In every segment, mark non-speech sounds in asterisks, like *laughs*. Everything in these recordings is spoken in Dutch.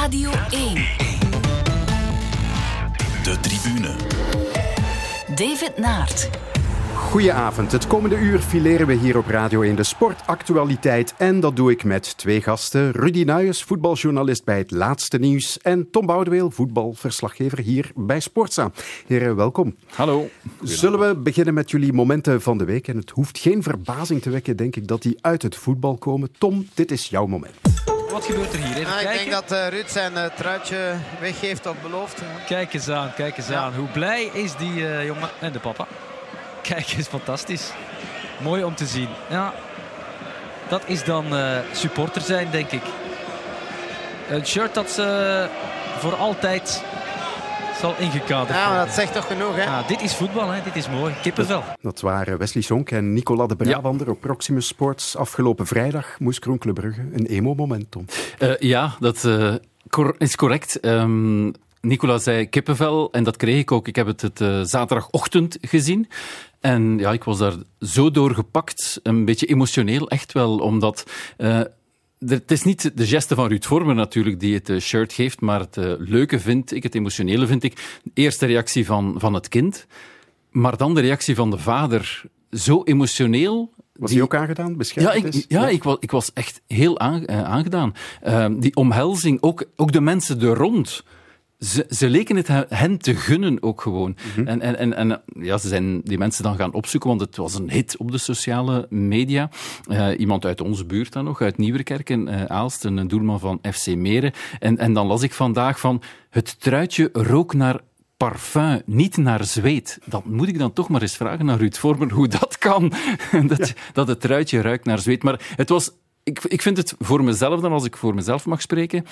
Radio 1. De tribune. David Naert. Goedenavond. Het komende uur fileren we hier op Radio 1 de sportactualiteit. En dat doe ik met twee gasten. Rudy Nuyes, voetbaljournalist bij Het Laatste Nieuws. En Tom Boudeweel, voetbalverslaggever hier bij Sportza. Heren, welkom. Hallo. Zullen we beginnen met jullie momenten van de week? En het hoeft geen verbazing te wekken, denk ik, dat die uit het voetbal komen. Tom, dit is jouw moment. Wat gebeurt er hier? Even Ah, ik kijken. denk dat eh, Ruud zijn eh, truitje weggeeft op belofte. Kijk eens aan, kijk eens aan. Hoe blij is die eh, jongen en de papa. *laughs* Kijk eens, fantastisch. Mooi om te zien. Ja, dat is dan supporter zijn, denk ik. Een shirt dat ze voor altijd zal ingekaderd Ja, maar dat zegt toch genoeg, hè? Ah, dit is voetbal, hè. dit is mooi. Kippenvel. Dat waren Wesley Sonk en Nicolas de Brabander op Proximus Sports. Afgelopen vrijdag moest Kroen Club Brugge een emo-moment, Tom. Eh, ja, dat eh, cor- is correct. Ehm Nicola zei kippenvel en dat kreeg ik ook. Ik heb het, het eh, zaterdagochtend gezien. En ja, ik was daar zo door gepakt. Een beetje emotioneel, echt wel. Omdat het is niet de geste van Ruud Vormer natuurlijk die het eh, shirt geeft, maar het eh, leuke vind ik, het emotionele vind ik, de eerste reactie van, van het kind, maar dan de reactie van de vader. Zo emotioneel. Was die- hij ook aangedaan? Beschermd ja, ik, is? ja, Ik, was, ik was echt heel eh, aangedaan. Ehm, die omhelzing, ook, ook de mensen er rond. Ze, ze leken het he- hen te gunnen ook gewoon. En, en, en, en ja, ze zijn die mensen dan gaan opzoeken, want het was een hit op de sociale media. Eh, iemand uit onze buurt dan nog, uit Nieuwerkerk in eh, Aalst, een doelman van FC Meren. En, en dan las ik vandaag van, het truitje rook naar parfum, niet naar zweet. Dat moet ik dan toch maar eens vragen naar Ruud Vormer hoe dat kan. *laughs* dat, dat het truitje ruikt naar zweet. Maar het was ik, ik vind het voor mezelf dan, als ik voor mezelf mag spreken,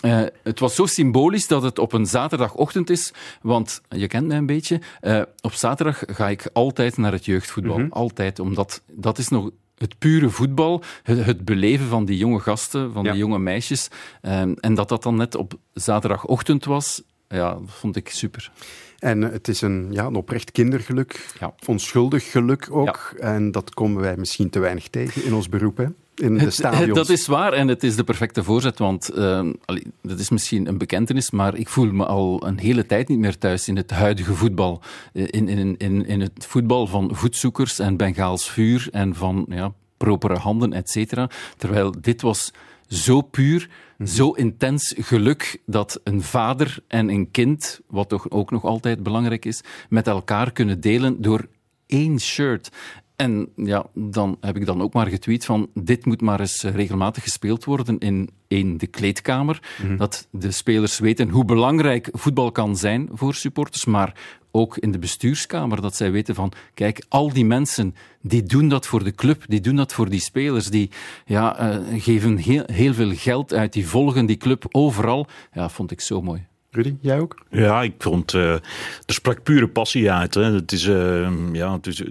eh, het was zo symbolisch dat het op een zaterdagochtend is, want je kent mij een beetje, eh, op zaterdag ga ik altijd naar het jeugdvoetbal. Altijd, omdat dat is nog het pure voetbal, het, beleven van die jonge gasten, van Ja. die jonge meisjes. Eh, en dat dat dan net op zaterdagochtend was, ja, dat vond ik super. En het is een, ja, een oprecht kindergeluk, Ja. onschuldig geluk ook. En dat komen wij misschien te weinig tegen in ons beroep, hè? In de stadions. Dat is waar en het is de perfecte voorzet, want eh, allee, dat is misschien een bekentenis, maar ik voel me al een hele tijd niet meer thuis in het huidige voetbal. Eh, In, in, in, in het voetbal van voetzoekers en Bengaals vuur en van ja, propere handen, et cetera. Terwijl dit was zo puur, zo intens geluk dat een vader en een kind, wat toch ook nog altijd belangrijk is, met elkaar kunnen delen door één shirt. En ja, dan heb ik dan ook maar getweet van dit moet maar eens eh, regelmatig gespeeld worden in, in de kleedkamer. Dat de spelers weten hoe belangrijk voetbal kan zijn voor supporters, maar ook in de bestuurskamer, dat zij weten van kijk, al die mensen die doen dat voor de club, die doen dat voor die spelers, die ja, eh, geven heel, heel veel geld uit, die volgen die club overal. Ja, vond ik zo mooi. Rudy, jij ook? Ja, ik vond, eh, er sprak pure passie uit. Hè. Het is, eh, ja, het is,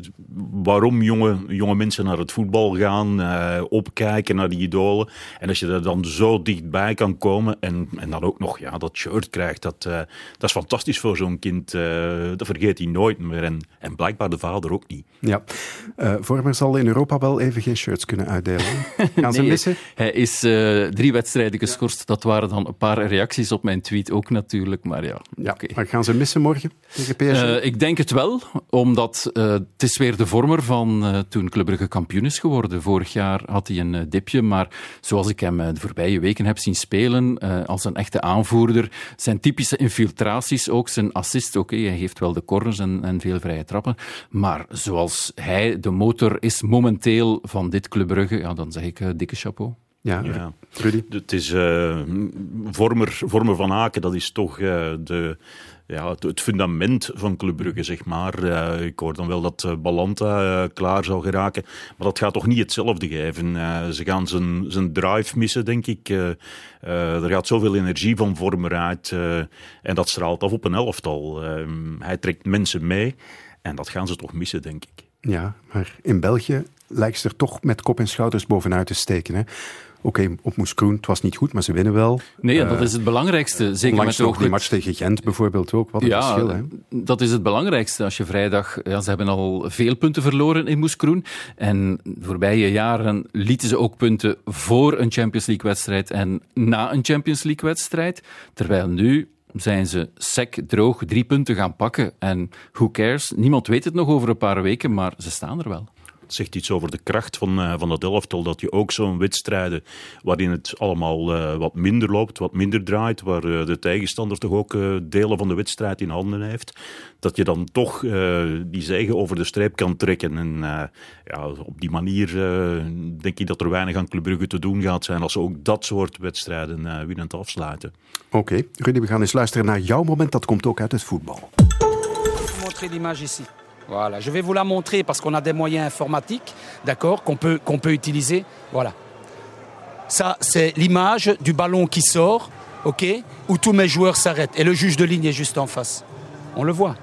waarom jonge, jonge mensen naar het voetbal gaan, eh, opkijken naar die idolen. En als je er dan zo dichtbij kan komen en, en dan ook nog ja, dat shirt krijgt, dat, dat is fantastisch voor zo'n kind. dat vergeet hij nooit meer. En, en blijkbaar de vader ook niet. Ja. Vormer zal in Europa wel even geen shirts kunnen uitdelen. *laughs* Gaan ze Nee, missen? Hij is drie wedstrijden geschorst. Dat waren dan een paar reacties op mijn tweet ook natuurlijk. Maar ja, maar gaan ze missen morgen tegen PSG? Eh, ik denk het wel, omdat eh, het is weer de vormer van eh, toen Club Brugge kampioen is geworden. Vorig jaar had hij een dipje, maar zoals ik hem de voorbije weken heb zien spelen, als een echte aanvoerder, zijn typische infiltraties ook, zijn assist, oké, hij geeft wel de corners en, en veel vrije trappen, maar zoals hij de motor is momenteel van dit Club Brugge, ja, dan zeg ik dikke chapeau. Ja, Ja. Rudy. Het is eh, Vormer, Vormer van Aken, dat is toch eh, de, ja, het, het fundament van Club Brugge, zeg maar. Eh, ik hoor dan wel dat Balanta klaar zou geraken, maar dat gaat toch niet hetzelfde geven. Ze gaan zijn, zijn drive missen, denk ik. Er gaat zoveel energie van Vormer uit en dat straalt af op een elftal. Eh, hij trekt mensen mee en dat gaan ze toch missen, denk ik. Ja, maar in België lijkt ze er toch met kop en schouders bovenuit te steken. Hè? Oké, op Moeskroen, het was niet goed, maar ze winnen wel. Nee, dat is het belangrijkste. Zeker Onlangs met ook die match tegen Gent bijvoorbeeld ook. Wat een ja, verschil, hè? dat is het belangrijkste. Als je vrijdag... Ja, ze hebben al veel punten verloren in Moeskroen. En de voorbije jaren lieten ze ook punten voor een Champions League-wedstrijd en na een Champions League-wedstrijd. Terwijl nu zijn ze sec, droog, drie punten gaan pakken. En who cares? Niemand weet het nog over een paar weken, maar ze staan er wel. Het zegt iets over de kracht van, eh, van dat elftal. Dat je ook zo'n wedstrijden waarin het allemaal eh, wat minder loopt, wat minder draait, waar eh, de tegenstander toch ook eh, delen van de wedstrijd in handen heeft, dat je dan toch eh, die zegen over de streep kan trekken. En eh, ja, op die manier denk ik dat er weinig aan Club Brugge te doen gaat zijn als ze ook dat soort wedstrijden eh, winnend afsluiten. Oké, Rudy, we gaan eens luisteren naar jouw moment. Dat komt ook uit het voetbal. montrer l'image ici. Voilà, je vais vous la montrer parce qu'on a des moyens informatiques, d'accord, qu'on peut, qu'on peut utiliser. Voilà. Ça, c'est l'image du ballon qui sort, ok, où tous mes joueurs s'arrêtent. Et le juge de ligne est juste en face. On le voit.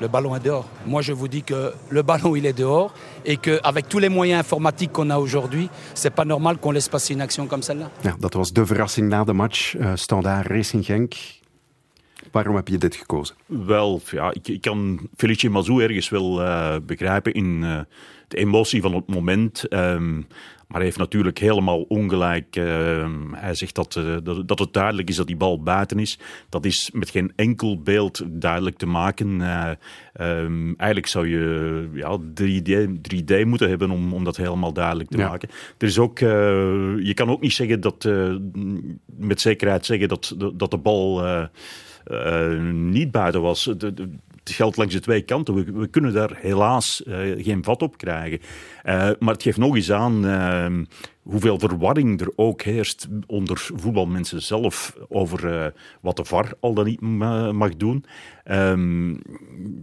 Le ballon est dehors. Moi, je vous dis que le ballon, il est dehors et qu'avec tous les moyens informatiques qu'on a aujourd'hui, c'est pas normal qu'on laisse passer une action comme celle-là. Ja, was de verrassing match. eh Standaard Racing Genk. Waarom heb je dit gekozen? Wel, ja, ik, ik kan Felice Mazou ergens wel eh, begrijpen in eh, de emotie van het moment. ehm, maar hij heeft natuurlijk helemaal ongelijk. ehm, hij zegt dat, eh, dat, dat het duidelijk is dat die bal buiten is. Dat is met geen enkel beeld duidelijk te maken. Eh, ehm, eigenlijk zou je ja, 3D, 3D moeten hebben om, om dat helemaal duidelijk te Ja. maken. Er is ook, je kan ook niet zeggen dat, met zekerheid zeggen dat, dat de bal... eh, niet buiten was. Het geldt langs de twee kanten. We, kunnen daar helaas eh, geen vat op krijgen. Eh, maar het geeft nog eens aan eh, hoeveel verwarring er ook heerst onder voetbalmensen zelf over wat de VAR al dan niet ma- mag doen. Ehm,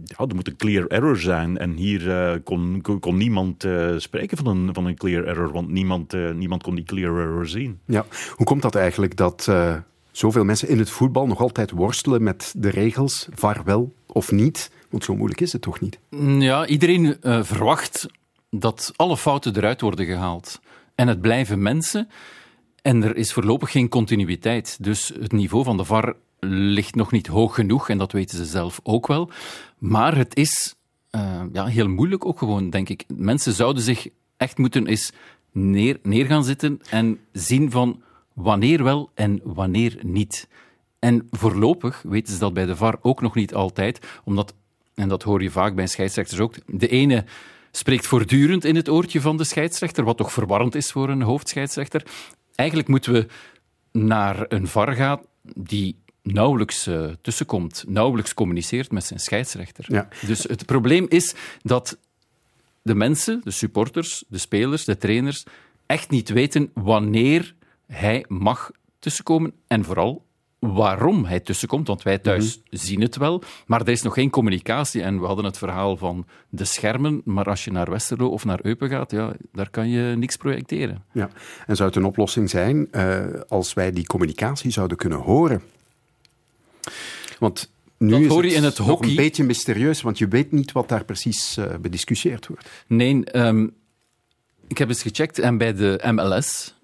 ja, er moet een clear error zijn. En hier kon, kon, niemand spreken van een, van een clear error, want niemand, niemand kon die clear error zien. Ja, hoe komt dat eigenlijk dat zoveel mensen in het voetbal nog altijd worstelen met de regels, VAR wel of niet? Want zo moeilijk is het toch niet? Ja, iedereen eh, verwacht dat alle fouten eruit worden gehaald. En het blijven mensen. En er is voorlopig geen continuïteit. Dus het niveau van de VAR ligt nog niet hoog genoeg. En dat weten ze zelf ook wel. Maar het is eh, ja, heel moeilijk ook gewoon, denk ik. Mensen zouden zich echt moeten eens neer, neer gaan zitten en zien van wanneer wel en wanneer niet. En voorlopig weten ze dat bij de VAR ook nog niet altijd, omdat, en dat hoor je vaak bij scheidsrechters ook, de ene spreekt voortdurend in het oortje van de scheidsrechter, wat toch verwarrend is voor een hoofdscheidsrechter. Eigenlijk moeten we naar een VAR gaan die nauwelijks eh, tussenkomt, nauwelijks communiceert met zijn scheidsrechter. Ja. Dus het probleem is dat de mensen, de supporters, de spelers, de trainers, echt niet weten wanneer hij mag tussenkomen en vooral waarom hij tussenkomt. Want wij thuis zien het wel, maar er is nog geen communicatie. En we hadden het verhaal van de schermen, maar als je naar Westerlo of naar Eupen gaat, ja, daar kan je niks projecteren. Ja. En zou het een oplossing zijn eh, als wij die communicatie zouden kunnen horen? Want nu Dat is hoor je in het nog hockey. een beetje mysterieus, want je weet niet wat daar precies eh, bediscussieerd wordt. Nee, ehm, ik heb eens gecheckt en bij de MLS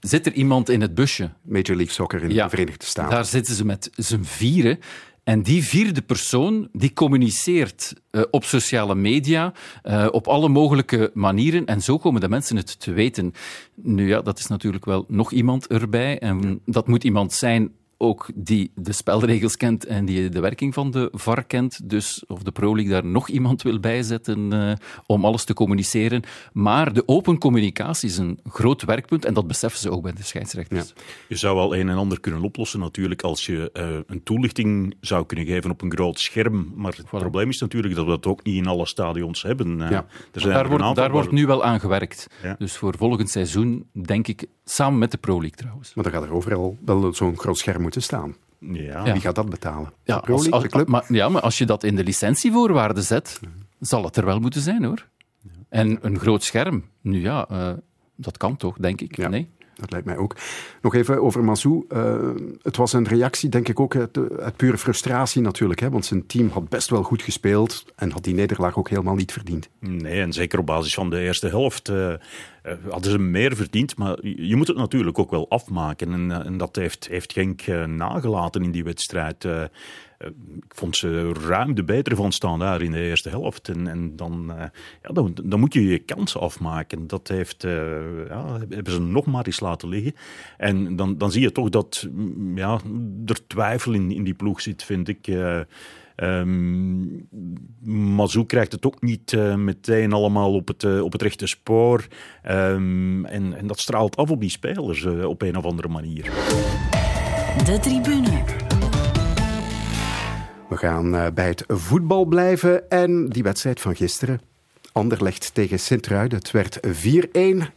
zit er iemand in het busje. Major League Soccer in Ja, de Verenigde Staten. Daar zitten ze met z'n vieren. En die vierde persoon die communiceert eh, op sociale media, eh, op alle mogelijke manieren. En zo komen de mensen het te weten. Nu ja, dat is natuurlijk wel nog iemand erbij. En dat moet iemand zijn ook die de spelregels kent en die de werking van de VAR kent. Dus of de Pro League daar nog iemand wil bijzetten eh, om alles te communiceren. Maar de open communicatie is een groot werkpunt en dat beseffen ze ook bij de scheidsrechters. Je zou al een en ander kunnen oplossen natuurlijk als je eh, een toelichting zou kunnen geven op een groot scherm. Maar het probleem is natuurlijk dat we dat ook niet in alle stadions hebben. Eh, Ja. er zijn Daar, er wordt, daar waar- wordt nu wel aan gewerkt. Ja. Dus voor volgend seizoen, denk ik, samen met de Pro League trouwens. Maar dan gaat er overal wel zo'n groot scherm moeten staan. Ja. Wie gaat dat betalen? Ja, de als- de club? maar, ja, maar als je dat in de licentievoorwaarden zet, zal het er wel moeten zijn hoor. En een groot scherm, nu ja, eh, dat kan toch, denk ik. Ja. Nee? Dat lijkt mij ook. Nog even over Mazou. Eh, het was een reactie, denk ik, ook uit, uit pure frustratie natuurlijk. Hè? Want zijn team had best wel goed gespeeld en had die nederlaag ook helemaal niet verdiend. Nee, en zeker op basis van de eerste helft. eh, eh, hadden ze meer verdiend. Maar je moet het natuurlijk ook wel afmaken. En, en dat heeft, heeft Genk nagelaten in die wedstrijd. Ik vond ze ruim de betere van staan daar in de eerste helft. En, en dan, ja, dan, dan, moet je je kansen afmaken. Dat heeft, ja, hebben ze nog maar eens laten liggen. En dan, dan zie je toch dat mm, ja, er twijfel in, in die ploeg zit, vind ik. Um, Mazou krijgt het ook niet meteen allemaal op het, op het rechte spoor. Um, en, en, dat straalt af op die spelers op een of andere manier. De tribune. We gaan bij het voetbal blijven en die wedstrijd van gisteren. Anderlecht tegen Sint-Truiden. Het werd 4-1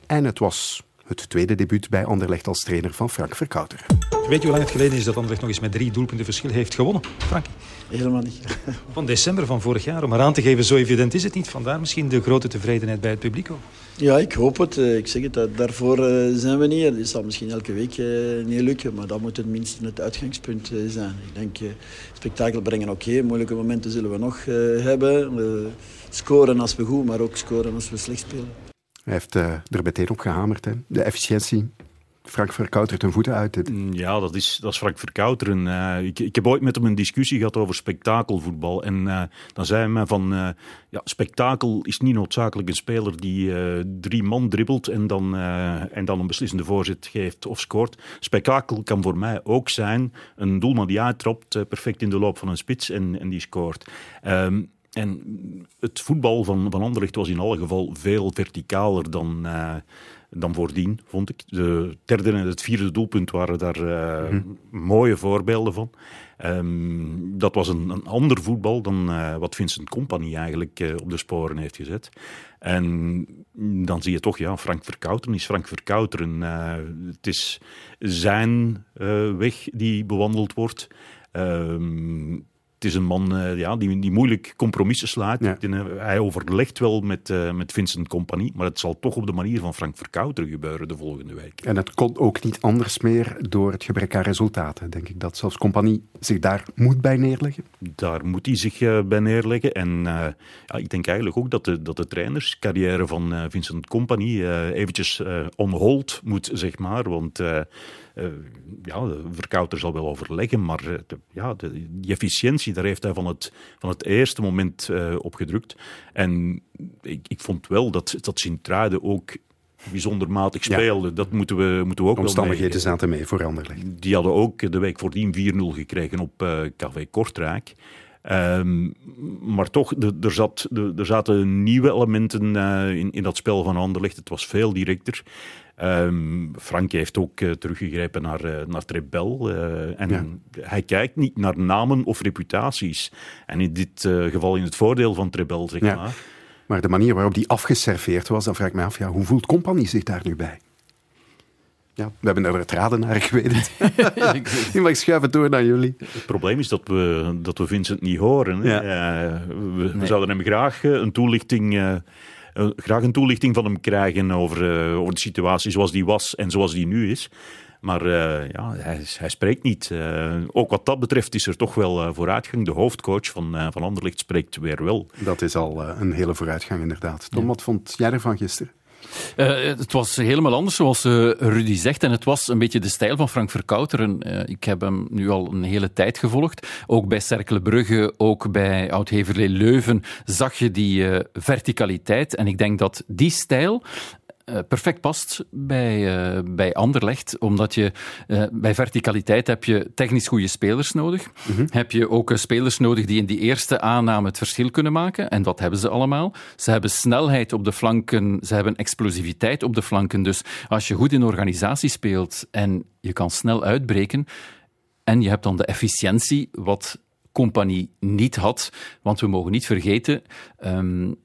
en het was het tweede debuut bij Anderlecht als trainer van Frank Verkouter. Weet je hoe lang het geleden is dat Anderlecht nog eens met drie doelpunten verschil heeft gewonnen, Frank? Helemaal niet. *laughs* Van december van vorig jaar, om maar aan te geven, zo evident is het niet. Vandaar misschien de grote tevredenheid bij het publiek ook. Ja, ik hoop het. Eh, ik zeg het, daarvoor eh, zijn we niet. Het zal misschien elke week eh, niet lukken, maar dat moet het minste het uitgangspunt zijn. Ik denk, spektakel brengen oké, moeilijke momenten zullen we nog hebben. scoren als we goed, maar ook scoren als we slecht spelen. Hij heeft er meteen op gehamerd, hè? de efficiëntie Frank Verkoutert een voeten uit. Mm, ja, dat is, dat is Frank Verkouteren. Uh, ik, ik heb ooit met hem een discussie gehad over spektakelvoetbal. En uh, dan zei hij me van, ja, spektakel is niet noodzakelijk een speler die drie man dribbelt en dan, en dan een beslissende voorzet geeft of scoort. Spektakel kan voor mij ook zijn een doelman die uittrapt, perfect in de loop van een spits en, en die scoort. Um, en het voetbal van, van Anderlecht was in alle geval veel verticaler dan dan voordien, vond ik. De derde en het vierde doelpunt waren daar uh, mooie voorbeelden van. Um, dat was een, een, ander voetbal dan uh, wat Vincent Company eigenlijk op de sporen heeft gezet. En dan zie je toch, ja, Frank Verkouteren is Frank Verkouteren. het is zijn weg die bewandeld wordt. Um, het is een man uh, ja, die, die moeilijk compromissen slaat. Ja. Hij overlegt wel met, uh, met Vincent Compagnie, maar het zal toch op de manier van Frank Verkouter gebeuren de volgende week. En het kon ook niet anders meer door het gebrek aan resultaten, denk ik. Dat zelfs Compagnie zich daar moet bij neerleggen? Daar moet hij zich uh, bij neerleggen. En ja, ik denk eigenlijk ook dat de, dat de trainerscarrière van Vincent Compagnie eventjes on hold moet, zeg maar. Want uh, ja, de verkouter zal wel overleggen, maar uh, de, ja, de, die efficiëntie, daar heeft hij van het, van het eerste moment uh, op gedrukt. En ik, ik vond wel dat, dat Sint-Truiden ook bijzonder matig speelde. Ja. Dat moeten we, moeten we ook Omstandigheden wel zaten mee voor Anderlecht. Die hadden ook de week voordien 4-0 gekregen op uh, KV Kortrijk. Um, maar toch, er, zat, er zaten nieuwe elementen uh, in, in dat spel van Anderlecht. Het was veel directer. Um, Frank heeft ook uh, teruggegrepen naar, uh, naar Trebel. Uh, en ja. hij kijkt niet naar namen of reputaties. En in dit geval in het voordeel van Trebel, zeg ja. maar. Maar de manier waarop die afgeserveerd was, dan vraag ik me af, ja, hoe voelt Compagnie zich daar nu bij? Ja, we hebben er het raden naar geweten. *laughs* ik mag schuiven door naar jullie. Het probleem is dat we, dat we Vincent niet horen. Ja. we, we, zouden hem graag een toelichting uh, graag een toelichting van hem krijgen over, uh, over de situatie zoals die was en zoals die nu is. Maar uh, ja, hij, hij, spreekt niet. ook wat dat betreft is er toch wel vooruitgang. De hoofdcoach van, van Anderlicht spreekt weer wel. Dat is al een hele vooruitgang inderdaad. Tom, ja. wat vond jij ervan gisteren? Uh, het was helemaal anders, zoals uh, Rudy zegt. En het was een beetje de stijl van Frank Verkouteren. Uh, ik heb hem nu al een hele tijd gevolgd. Ook bij Cercle Brugge, ook bij Oud-Heverlee Leuven zag je die verticaliteit. En ik denk dat die stijl eh, perfect past bij, uh, bij Anderlecht. Omdat je uh, bij verticaliteit heb je technisch goede spelers nodig. Mm -hmm. Heb je ook spelers nodig die in die eerste aanname het verschil kunnen maken. En dat hebben ze allemaal. Ze hebben snelheid op de flanken, ze hebben explosiviteit op de flanken. Dus als je goed in organisatie speelt en je kan snel uitbreken. En je hebt dan de efficiëntie, wat Compagnie niet had. Want we mogen niet vergeten. Um,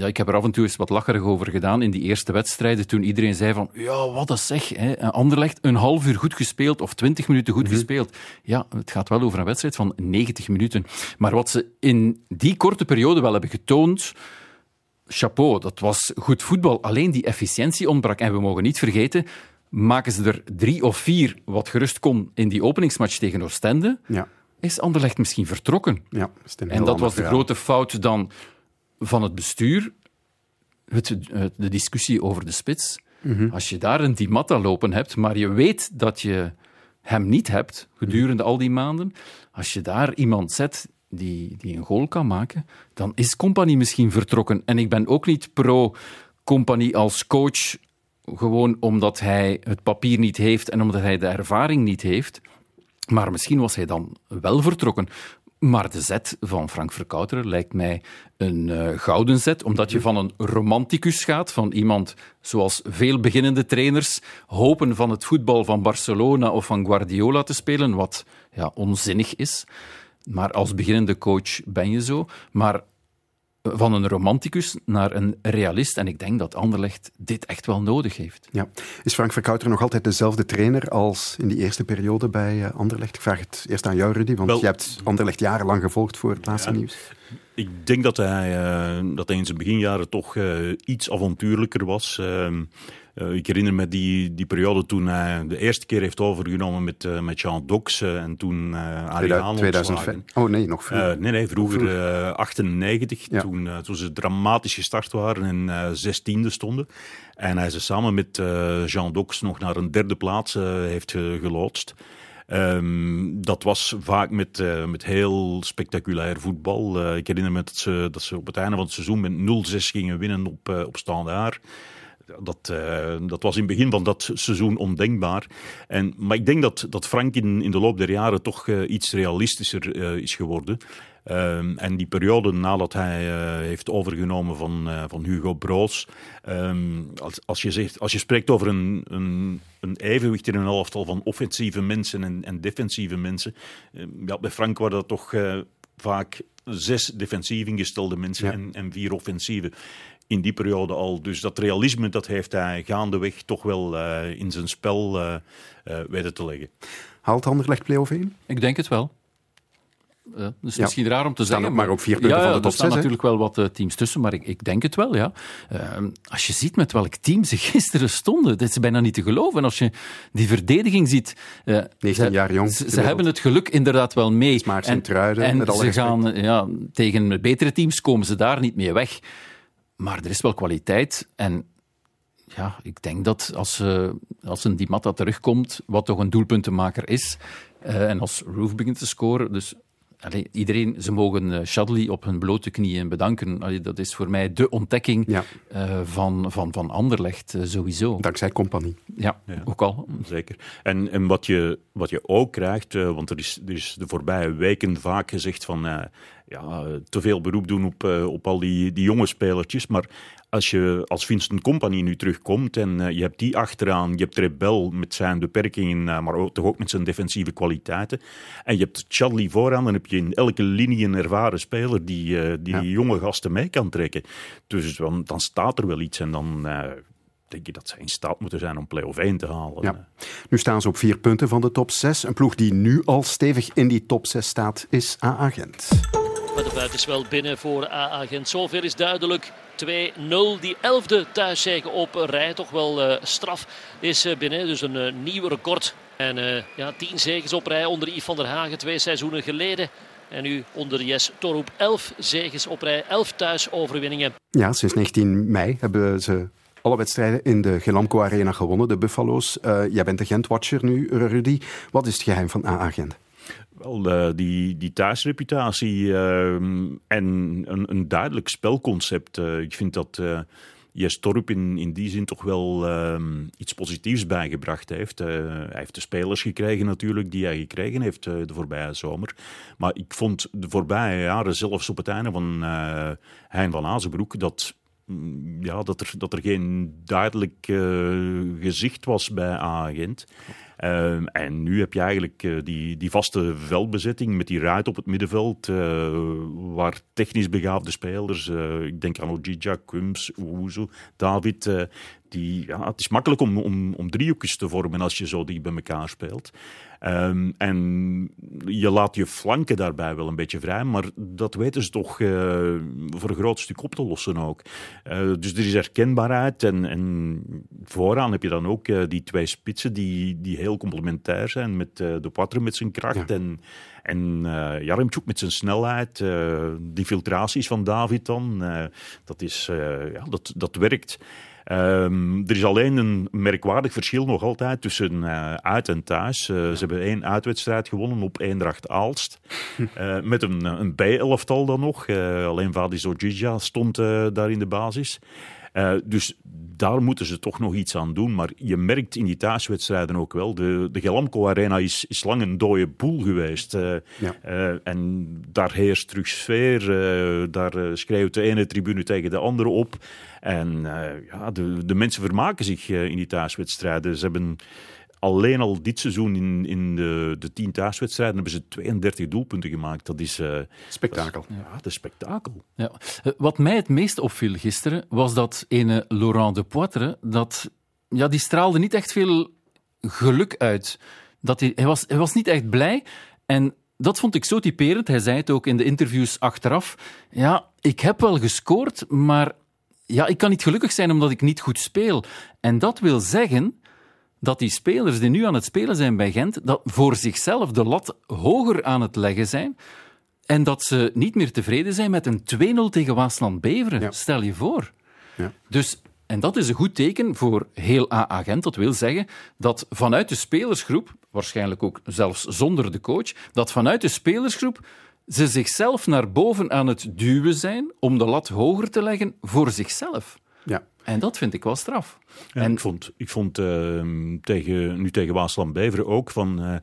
ja, ik heb er af en toe eens wat lacherig over gedaan in die eerste wedstrijden, toen iedereen zei van, ja, wat een zeg, hè. Anderlecht een half uur goed gespeeld of twintig minuten goed mm -hmm. gespeeld. Ja, het gaat wel over een wedstrijd van 90 minuten. Maar wat ze in die korte periode wel hebben getoond, chapeau, dat was goed voetbal. Alleen die efficiëntie ontbrak. En we mogen niet vergeten, maken ze er drie of vier, wat gerust kon, in die openingsmatch tegen Oostende, ja. is Anderlecht misschien vertrokken. Ja, en dat was de grote fout dan van het bestuur, het, de discussie over de spits. Als je daar een Di Matta lopen hebt, maar je weet dat je hem niet hebt gedurende al die maanden, als je daar iemand zet die, die een goal kan maken, dan is Compagnie misschien vertrokken. En ik ben ook niet pro Compagnie als coach, gewoon omdat hij het papier niet heeft en omdat hij de ervaring niet heeft. Maar misschien was hij dan wel vertrokken. Maar de zet van Frank Verkouteren lijkt mij een uh, gouden zet, omdat je van een romanticus gaat, van iemand zoals veel beginnende trainers hopen van het voetbal van Barcelona of van Guardiola te spelen, wat ja, onzinnig is. Maar als beginnende coach ben je zo. Maar van een romanticus naar een realist. En ik denk dat Anderlecht dit echt wel nodig heeft. Ja. Is Frank Verkouter nog altijd dezelfde trainer als in die eerste periode bij eh, Anderlecht? Ik vraag het eerst aan jou, Rudy, want je hebt Anderlecht jarenlang gevolgd voor het laatste nieuws. Ik denk dat hij, uh, dat hij in zijn beginjaren toch uh, iets avontuurlijker was. Ehm, uh, ik herinner me die, die periode toen hij de eerste keer heeft overgenomen met, uh, met Jean Dox uh, en toen Ariane 2005. Oh nee, nog vroeger. nee, nee, vroeger, vroeger. 98, ja. toen, toen ze dramatisch gestart waren en zestiende stonden. En hij ze samen met Jean Dox nog naar een derde plaats heeft geloodst. Um, dat was vaak met, uh, met heel spectaculair voetbal. Uh, ik herinner me dat ze, dat ze op het einde van het seizoen met 0-6 gingen winnen op, uh, op Standaard dat, uh, dat was in het begin van dat seizoen ondenkbaar. En, maar ik denk dat, dat Frank in, in de loop der jaren toch uh, iets realistischer uh, is geworden. Um, en die periode nadat hij heeft overgenomen van, van Hugo Broos. Um, als, als, je zegt, als je spreekt over een, een, een evenwicht in een elftal van offensieve mensen en, en defensieve mensen. ja, bij Frank waren dat toch vaak zes defensief ingestelde mensen ja. en, en vier offensieve in die periode al. Dus dat realisme dat heeft hij gaandeweg toch wel uh, in zijn spel uh, uh, weten te leggen. Haalt Anderlecht play-off 1? Ik denk het wel. Uh, dus ja. misschien raar om te zeggen. maar ook vier punten ja, van de top Er staan natuurlijk wel wat uh, teams tussen, maar ik, ik, denk het wel, ja. Uh, als je ziet met welk team ze *laughs* gisteren stonden, dat is bijna niet te geloven. En als je die verdediging ziet... 19 ze, jaar jong. Ze, ze hebben het geluk inderdaad wel mee. Smaars en, truiden, en met alle ze respect. gaan, ja, tegen betere teams komen ze daar niet mee weg. Maar er is wel kwaliteit. En ja, ik denk dat als, uh, als een Di Matta terugkomt, wat toch een doelpuntenmaker is, uh, en als Roof begint te scoren, dus allee, iedereen, ze mogen uh, Shadley op hun blote knieën bedanken. Allee, dat is voor mij de ontdekking ja. van, van, van Anderlecht, sowieso. Dankzij compagnie. Ja, ja, ook al. Zeker. En, en wat, je, wat je ook krijgt, want er is, er is de voorbije weken vaak gezegd van ja, te veel beroep doen op, uh, op al die, die jonge spelertjes. Maar als je als Vincent Company nu terugkomt en uh, je hebt die achteraan, je hebt Rebel met zijn beperkingen, uh, maar ook, toch ook met zijn defensieve kwaliteiten. En je hebt Chadley vooraan, dan heb je in elke linie een ervaren speler die die, ja. jonge gasten mee kan trekken. Dus dan, dan staat er wel iets en dan denk je dat zij in staat moeten zijn om play-off 1 te halen. Ja. Nu staan ze op vier punten van de top 6. Een ploeg die nu al stevig in die top 6 staat, is AA Gent. Maar de wel binnen voor AA Gent. Zoveel is duidelijk. 2-0. Die elfde thuiszege op rij. Toch wel uh, straf is uh, binnen. Dus een uh, nieuw record. En ja, tien zegens op rij onder Yves van der Hagen. Twee seizoenen geleden. En nu onder Jes Torroep 11 zegens op rij. 11 thuisoverwinningen. Ja, sinds 19 mei hebben ze alle wedstrijden in de Gelamco Arena gewonnen, de Buffalo's. Jij bent de Gent-watcher nu, Rudy. Wat is het geheim van AA Gent? Wel, uh, die, die thuisreputatie uh, en een, een, duidelijk spelconcept. ik vind dat Jes Torp in, in die zin toch wel iets positiefs bijgebracht heeft. hij heeft de spelers gekregen natuurlijk die hij gekregen heeft de voorbije zomer. Maar ik vond de voorbije jaren, zelfs op het einde van Hein van Azenbroek, dat ja, dat, er, dat er geen duidelijk uh, gezicht was bij A-agent. Uh, en nu heb je eigenlijk uh, die, die vaste veldbezetting met die ruit op het middenveld, uh, waar technisch begaafde spelers, ik denk aan Ojija, Kums, Oezo, David, die, ja, het is makkelijk om, om, om driehoekjes te vormen als je zo die bij elkaar speelt. Um, en je laat je flanken daarbij wel een beetje vrij, maar dat weten ze toch uh, voor een groot stuk op te lossen ook. Uh, dus er is herkenbaarheid en, en vooraan heb je dan ook uh, die twee spitsen die, die heel complementair zijn met de Poitre met zijn kracht ja. en, en Jaremchuk met zijn snelheid, die filtraties van David dan, dat, is, ja, dat, dat werkt. Ehm, er is alleen een merkwaardig verschil nog altijd tussen uh, uit en thuis. Uh, Ze hebben één uitwedstrijd gewonnen op Eendracht Aalst. Uh, met een, een B-elftal dan nog. alleen Vadis Ojija stond daar in de basis. Dus daar moeten ze toch nog iets aan doen. Maar je merkt in die thuiswedstrijden ook wel. De, de Gelamco Arena is, is lang een dode boel geweest. Uh, ja. uh, en daar heerst terug sfeer. daar schreeuwt de ene tribune tegen de andere op. En ja, de, de mensen vermaken zich in die thuiswedstrijden. Ze hebben alleen al dit seizoen in, in de, de tien thuiswedstrijden hebben ze 32 doelpunten gemaakt. Dat is... Uh, spektakel. Dat is, ja, dat is spektakel. Ja. Wat mij het meest opviel gisteren, was dat ene Laurent de Poitre, dat, ja, die straalde niet echt veel geluk uit. Dat hij, hij, was, hij was niet echt blij. En dat vond ik zo typerend. Hij zei het ook in de interviews achteraf. Ja, ik heb wel gescoord, maar ja, ik kan niet gelukkig zijn omdat ik niet goed speel. En dat wil zeggen dat die spelers die nu aan het spelen zijn bij Gent, dat voor zichzelf de lat hoger aan het leggen zijn en dat ze niet meer tevreden zijn met een 2-0 tegen Waasland-Beveren. Stel je voor. Ja. Dus, en dat is een goed teken voor heel AA Gent. Dat wil zeggen dat vanuit de spelersgroep, waarschijnlijk ook zelfs zonder de coach, dat vanuit de spelersgroep ze zichzelf naar boven aan het duwen zijn om de lat hoger te leggen voor zichzelf. Ja. En dat vind ik wel straf. Ja, en ik vond, ik vond uh, tegen, nu tegen Waasland-Beveren ook van... Uh,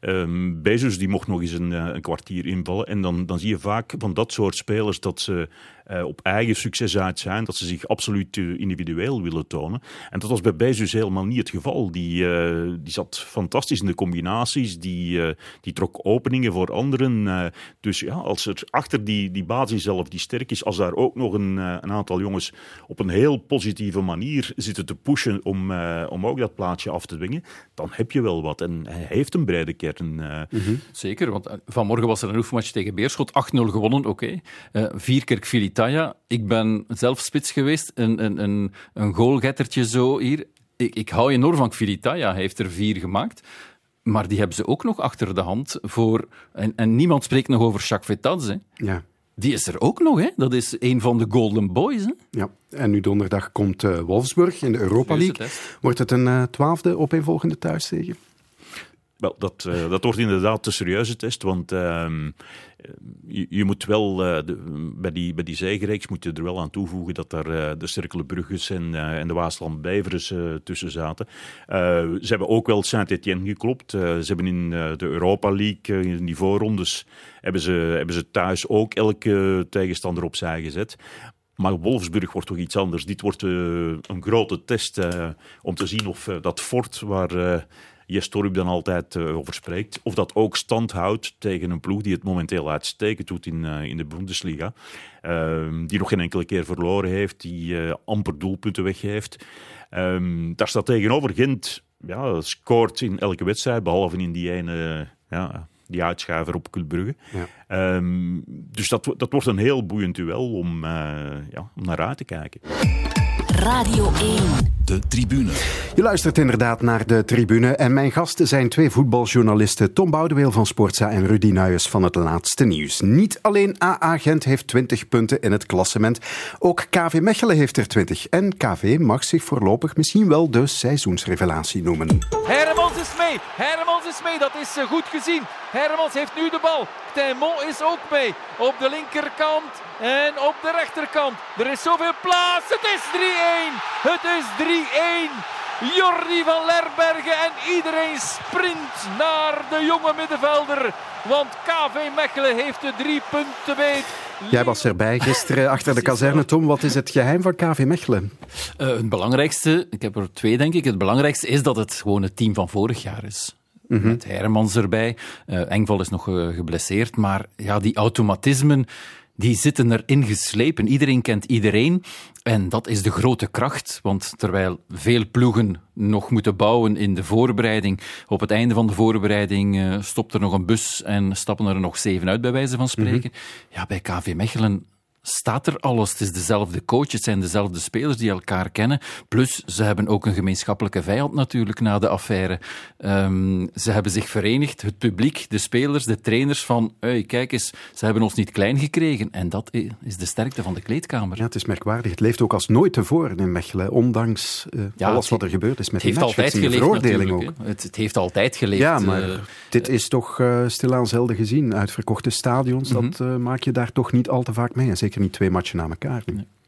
um, Bezos die mocht nog eens een, uh, een, kwartier invallen. En dan, dan zie je vaak van dat soort spelers dat ze uh, op eigen succes uit zijn. Dat ze zich absoluut individueel willen tonen. En dat was bij Bezos helemaal niet het geval. Die, uh, die zat fantastisch in de combinaties. Die, die trok openingen voor anderen. dus ja, als er achter die, die basis zelf die sterk is, als daar ook nog een, een aantal jongens op een heel positieve manier zitten te pushen om, om ook dat plaatje af te dwingen, dan heb je wel wat. En hij heeft een brede kern. Mm -hmm. Zeker, want vanmorgen was er een oefenmatch tegen Beerschot. 8-0 gewonnen, oké. Okay. Uh, Vierkerk Ik ben zelf spits geweest. Een, een, een, een goalgettertje zo hier. Ik, ik hou enorm van Filitaya. Hij heeft er vier gemaakt. Maar die hebben ze ook nog achter de hand voor... En, en niemand spreekt nog over Jacques. Ja. Die is er ook nog, hè? Dat is een van de Golden Boys. Hè? Ja, en nu donderdag komt uh, Wolfsburg in de Europa League. Wordt het een uh, twaalfde opeenvolgende thuiszege? Wel, dat, uh, dat wordt inderdaad de serieuze test, want uh, je, je, moet wel, uh, de, bij die, bij die zegereeks moet je er wel aan toevoegen dat daar uh, de Cerkelenbrugges en, en de Waasland-Bevers tussen zaten. ze hebben ook wel Saint-Etienne geklopt. ze hebben in de Europa League, in die voorrondes, hebben ze, hebben ze thuis ook elke tegenstander opzij gezet. Maar Wolfsburg wordt toch iets anders. Dit wordt een grote test om te zien of dat fort waar Jes dan altijd uh, over spreekt. Of dat ook stand houdt tegen een ploeg die het momenteel uitstekend doet in, uh, in de Bundesliga. Uh, die nog geen enkele keer verloren heeft, die eh, amper doelpunten weggeeft. Ehm, daar staat tegenover Gent, ja, scoort in elke wedstrijd, behalve in die ene... ja, die uitschuiver op Kulbrugge. Ja. Um, dus dat, dat wordt een heel boeiend duel om, ja, om naar uit te kijken. Radio 1. De tribune. Je luistert inderdaad naar de tribune en mijn gasten zijn twee voetbaljournalisten Tom Boudeweel van Sportza en Rudy Nuyes van het Laatste Nieuws. Niet alleen AA Gent heeft 20 punten in het klassement, ook KV Mechelen heeft er 20 en KV mag zich voorlopig misschien wel de seizoensrevelatie noemen. Hermans is mee, Hermans is mee, dat is goed gezien. Hermans heeft nu de bal. Timon is ook mee op de linkerkant en op de rechterkant. Er is zoveel plaats. Het is 3-1. Het is 3-1. Jordi van Lerbergen en iedereen sprint naar de jonge middenvelder. Want KV Mechelen heeft de drie punten beet. Jij was erbij gisteren achter de kazerne, Tom. Wat is het geheim van KV Mechelen? Uh, het belangrijkste, ik heb er twee denk ik. Het belangrijkste is dat het gewoon het team van vorig jaar is. Mm -hmm. Met Hermans erbij. Uh, Engval is nog uh, geblesseerd. Maar ja, die automatismen die zitten erin geslepen. Iedereen kent iedereen. En dat is de grote kracht. Want terwijl veel ploegen nog moeten bouwen in de voorbereiding, op het einde van de voorbereiding uh, stopt er nog een bus en stappen er nog zeven uit, bij wijze van spreken. Mm -hmm. Ja, bij KV Mechelen staat er alles. Het is dezelfde coach, het zijn dezelfde spelers die elkaar kennen. Plus, ze hebben ook een gemeenschappelijke vijand natuurlijk na de affaire. Um, ze hebben zich verenigd, het publiek, de spelers, de trainers van hey, kijk eens, ze hebben ons niet klein gekregen. En dat is de sterkte van de kleedkamer. Ja, het is merkwaardig. Het leeft ook als nooit tevoren in Mechelen, ondanks uh, ja, alles wat er gebeurd is met het de heeft altijd geleefd, veroordeling ook. Het, het, heeft altijd geleefd. Ja, maar uh, dit is toch uh, stilaan zelden gezien. Uitverkochte stadions, mm -hmm. dat maak je daar toch niet al te vaak mee. En zeker niet twee matchen na elkaar.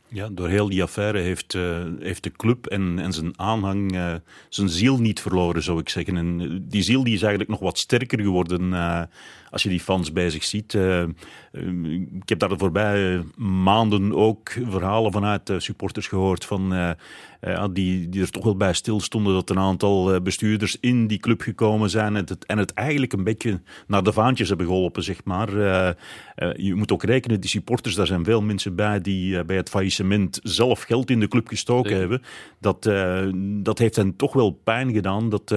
Ja, door heel die affaire heeft, uh, heeft de club en, en zijn aanhang uh, zijn ziel niet verloren, zou ik zeggen. En die ziel die is eigenlijk nog wat sterker geworden als je die fans bij zich ziet. ik heb daar de voorbije maanden ook verhalen vanuit supporters gehoord van, die, die er toch wel bij stilstonden dat een aantal bestuurders in die club gekomen zijn en het, en het eigenlijk een beetje naar de vaantjes hebben geholpen, zeg maar. je moet ook rekenen, die supporters, daar zijn veel mensen bij die bij het faillissement zelf geld in de club gestoken hebben. Dat, dat heeft hen toch wel pijn gedaan. Dat,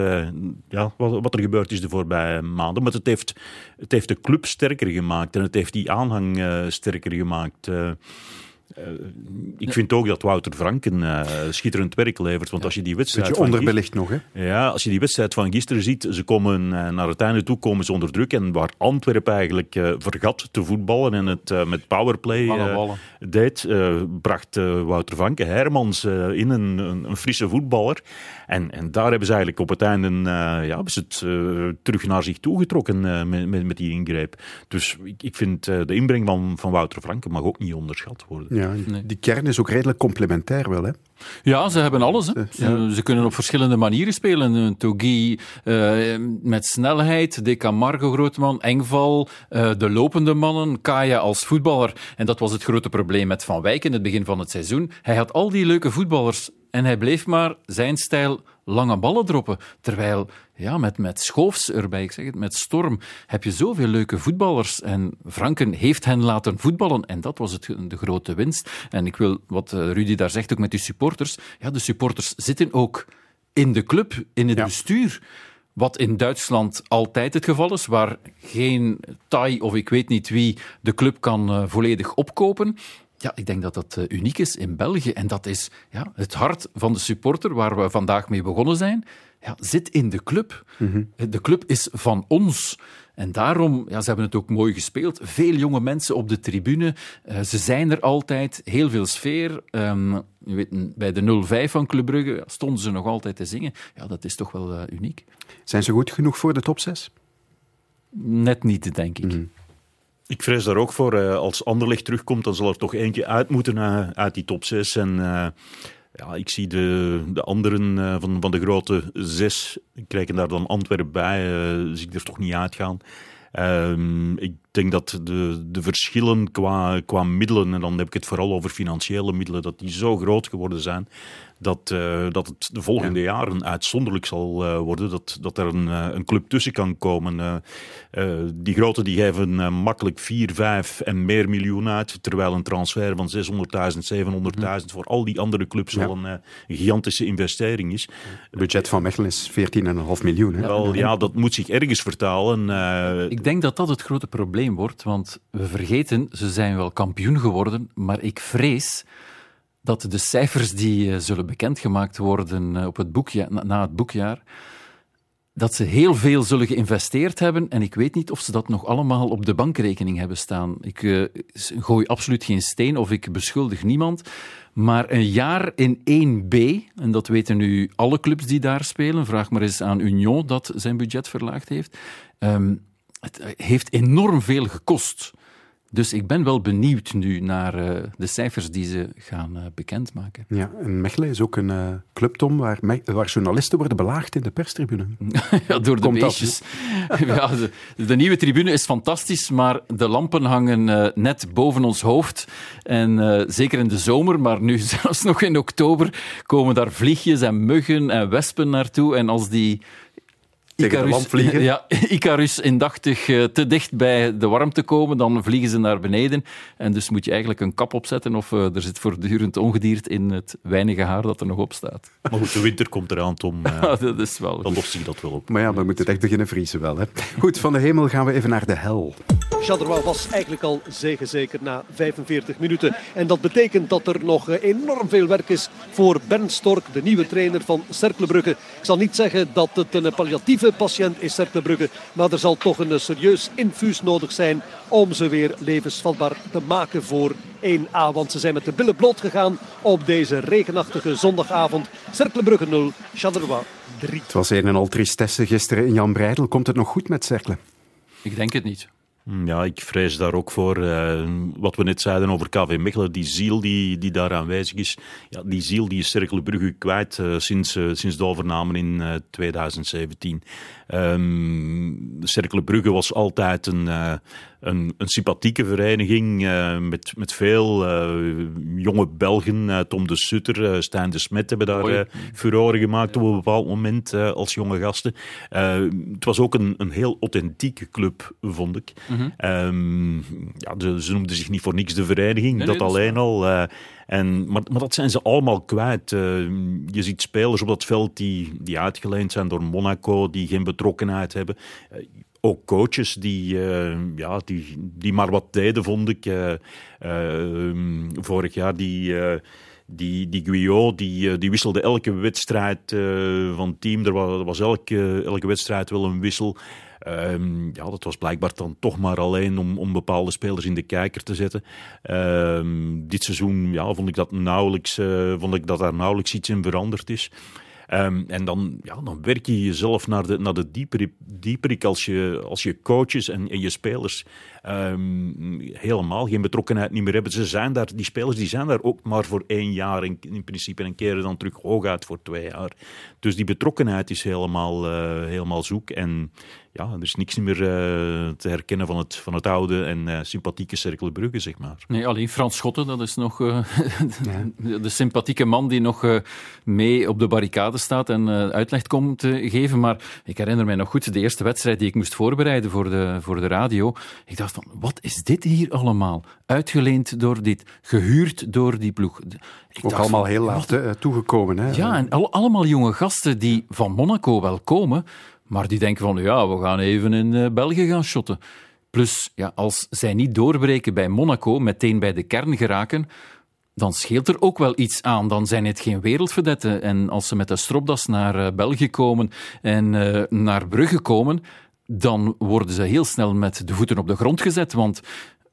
ja, wat, wat, er gebeurd is de voorbije maanden. Maar het heeft, het heeft de club sterker gemaakt en het heeft die aanhang uh, sterker gemaakt. Uh, ik vind ook dat Wouter Franken uh, schitterend werk levert. Want ja. als je die wedstrijd. Beetje onderbelicht nog, hè? Ja, als je die wedstrijd van gisteren ziet. Ze komen uh, naar het einde toe komen ze onder druk. En waar Antwerpen eigenlijk vergat te voetballen en het met powerplay deed, bracht Wouter Franken Hermans in een, een, een, frisse voetballer. En, en daar hebben ze eigenlijk op het einde ja, het terug naar zich toegetrokken met, met, met, die ingreep. Dus ik, ik vind de inbreng van, van Wouter Franken mag ook niet onderschat worden. Ja, nee. die kern is ook redelijk complementair wel, hè? Ja, ze hebben alles. Hè. Ja. Ze kunnen op verschillende manieren spelen. Togi uh, met snelheid, De Camargo grootman, Engval, uh, de lopende mannen, Kaya als voetballer. En dat was het grote probleem met Van Wijk in het begin van het seizoen. Hij had al die leuke voetballers en hij bleef maar zijn stijl lange ballen droppen. Terwijl, ja, met, met Schoofs erbij, ik zeg het, met Storm, heb je zoveel leuke voetballers. En Franken heeft hen laten voetballen. En dat was het, de grote winst. En ik wil, wat Rudy daar zegt, ook met die supporters. Ja, de supporters zitten ook in de club, in het ja. bestuur. Wat in Duitsland altijd het geval is, waar geen Thai of ik weet niet wie de club kan uh, volledig opkopen. Ja, ik denk dat dat uh, uniek is in België. En dat is ja, het hart van de supporter waar we vandaag mee begonnen zijn. Ja, zit in de club. Mm -hmm. De club is van ons. En daarom, ja, ze hebben het ook mooi gespeeld. Veel jonge mensen op de tribune. Uh, ze zijn er altijd. Heel veel sfeer. Um, je weet, bij de 05 van Club Brugge stonden ze nog altijd te zingen. Ja, dat is toch wel uh, uniek. Zijn ze goed genoeg voor de top 6? Net niet, denk ik. Mm -hmm. Ik vrees daar ook voor. Uh, als Anderlecht terugkomt, dan zal er toch eentje uit moeten uh, uit die top 6. En uh, ja, ik zie de, de anderen van, van de grote zes, krijgen daar dan Antwerpen bij, zie ik er toch niet uitgaan. Um, ik denk dat de, de verschillen qua, qua middelen, en dan heb ik het vooral over financiële middelen, dat die zo groot geworden zijn dat, uh, dat het de volgende ja. jaren uitzonderlijk zal uh, worden. Dat, dat er een, uh, een club tussen kan komen. die grote die geven makkelijk 4, 5 en meer miljoen uit. Terwijl een transfer van 600.000, 700.000 mm. voor al die andere clubs ja. al een, een, gigantische investering is. Het budget van Mechelen is 14,5 miljoen. Hè? Wel, ja, dat moet zich ergens vertalen. Ik denk dat dat het grote probleem wordt. Want we vergeten, ze zijn wel kampioen geworden. Maar ik vrees dat de cijfers die uh, zullen bekendgemaakt worden uh, op het boekja na, het boekjaar, dat ze heel veel zullen geïnvesteerd hebben en ik weet niet of ze dat nog allemaal op de bankrekening hebben staan. Ik uh, gooi absoluut geen steen of ik beschuldig niemand, maar een jaar in 1B, en dat weten nu alle clubs die daar spelen, vraag maar eens aan Union dat zijn budget verlaagd heeft, um, het heeft enorm veel gekost. Dus ik ben wel benieuwd nu naar uh, de cijfers die ze gaan uh, bekendmaken. Ja, en Mechelen is ook een uh, club, Tom, waar, waar, journalisten worden belaagd in de perstribune. *laughs* ja, door de beestjes. *laughs* ja, de, de, nieuwe tribune is fantastisch, maar de lampen hangen net boven ons hoofd. En zeker in de zomer, maar nu *laughs* zelfs nog in oktober, komen daar vliegjes en muggen en wespen naartoe. En als die Icarus, *laughs* ja, Icarus indachtig uh, te dicht bij de warmte komen, dan vliegen ze naar beneden. En dus moet je eigenlijk een kap opzetten of uh, er zit voortdurend ongediert in het weinige haar dat er nog op staat. *laughs* Maar goed, de winter komt eraan, Tom. *laughs* Uh, dat is wel dan lost zich dat wel op. Maar ja, we moeten het echt beginnen vriezen wel. Hè. Goed, van de hemel gaan we even naar de hel. Charleroi was eigenlijk al zeker na 45 minuten. En dat betekent dat er nog eh, enorm veel werk is voor Bernd Stork, de nieuwe trainer van Cercle Brugge. Ik zal niet zeggen dat het een palliatieve patiënt is, Cercle Brugge. Maar er zal toch een serieus infuus nodig zijn om ze weer levensvatbaar te maken voor 1A. Want ze zijn met de billen bloot gegaan op deze regenachtige zondagavond. Cercle Brugge 0, Charleroi 3. Het was een en al tristesse gisteren in Jan Breidel. Komt het nog goed met Cercle? Ik denk het niet. Mm, ja, ik vrees daar ook voor. Uh, wat we net zeiden over KV Mechelen, die ziel die, die daar aanwezig is, ja, die ziel die is Cercle Brugge kwijt uh, sinds, uh, sinds de overname in 2017. Um, Cercle Brugge was altijd een, een, een sympathieke vereniging uh, met, met veel uh, jonge Belgen. Uh, Tom de Sutter, Stijn de Smet hebben daar uh, furoren gemaakt op een bepaald moment als jonge gasten. het was ook een, een heel authentieke club, vond ik. Mm -hmm. um, ja, ze, ze, noemden zich niet voor niks de vereniging, nee, dat nee, alleen al. En, maar, maar, dat zijn ze allemaal kwijt. Uh, je ziet spelers op dat veld die, die uitgeleend zijn door Monaco, die geen betrokkenheid hebben. Uh, ook coaches die, uh, ja, die, die maar wat deden, vond ik. Uh, uh, vorig jaar die, die, die Guyot, die, die wisselde elke wedstrijd van team. Er was, er was elke, elke wedstrijd wel een wissel. Um, ja, dat was blijkbaar dan toch maar alleen om, om bepaalde spelers in de kijker te zetten. Um, dit seizoen ja, vond, ik dat nauwelijks, vond ik dat daar nauwelijks iets in veranderd is. Um, en dan, ja, dan werk je jezelf naar de, naar de dieperik, dieperik als, je, als je coaches en, en je spelers um, helemaal geen betrokkenheid niet meer hebben. Ze zijn daar, die spelers die zijn daar ook maar voor één jaar in, in principe en keren dan terug hooguit voor twee jaar. Dus die betrokkenheid is helemaal, uh, helemaal zoek. En ja, er is niks meer uh, te herkennen van het, van het oude en uh, sympathieke Cercle Brugge, zeg maar. Nee, alleen Frans Schotten, dat is nog *laughs* uh, de, de, sympathieke man die nog mee op de barricade staat en uitleg komt te geven. Maar ik herinner mij nog goed de eerste wedstrijd die ik moest voorbereiden voor de, voor de radio. Ik dacht van, wat is dit hier allemaal? Uitgeleend door dit, gehuurd door die ploeg. Ik Ook allemaal van, heel laat wat... toegekomen. Hè? Ja, en al, allemaal jonge gasten die van Monaco wel komen, maar die denken van, ja, we gaan even in uh, België gaan shotten. Plus, ja, als zij niet doorbreken bij Monaco, meteen bij de kern geraken, dan scheelt er ook wel iets aan. Dan zijn het geen wereldverdetten. En als ze met de stropdas naar uh, België komen en uh, naar Brugge komen, dan worden ze heel snel met de voeten op de grond gezet. Want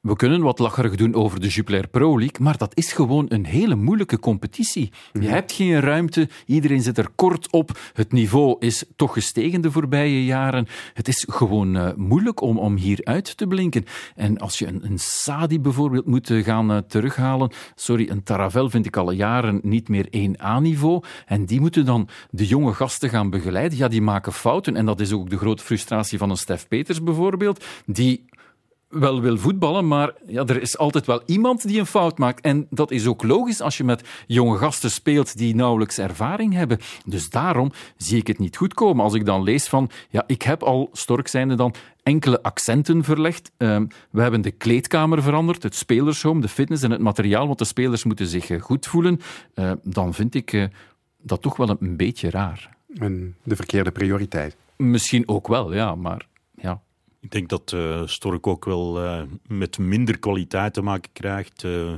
we kunnen wat lacherig doen over de Jupiler Pro League, maar dat is gewoon een hele moeilijke competitie. Je mhm. hebt geen ruimte, iedereen zit er kort op. Het niveau is toch gestegen de voorbije jaren. Het is gewoon uh, moeilijk om, om hier uit te blinken. En als je een, een Sadi bijvoorbeeld moet uh, gaan uh, terughalen, sorry, een Taravel vind ik al jaren niet meer 1A-niveau. En die moeten dan de jonge gasten gaan begeleiden. Ja, die maken fouten. En dat is ook de grote frustratie van een Stef Peters bijvoorbeeld, die wel wil voetballen, maar ja, er is altijd wel iemand die een fout maakt. En dat is ook logisch als je met jonge gasten speelt die nauwelijks ervaring hebben. Dus daarom zie ik het niet goed komen. Als ik dan lees van, ja, ik heb al, Stork zijnde dan, enkele accenten verlegd. Uh, we hebben de kleedkamer veranderd, het spelershome, de fitness en het materiaal, want de spelers moeten zich uh, goed voelen. Uh, dan vind ik uh, dat toch wel een, beetje raar. En de verkeerde prioriteit. Misschien ook wel, ja, maar. Ik denk dat uh, Stork ook wel uh, met minder kwaliteit te maken krijgt uh,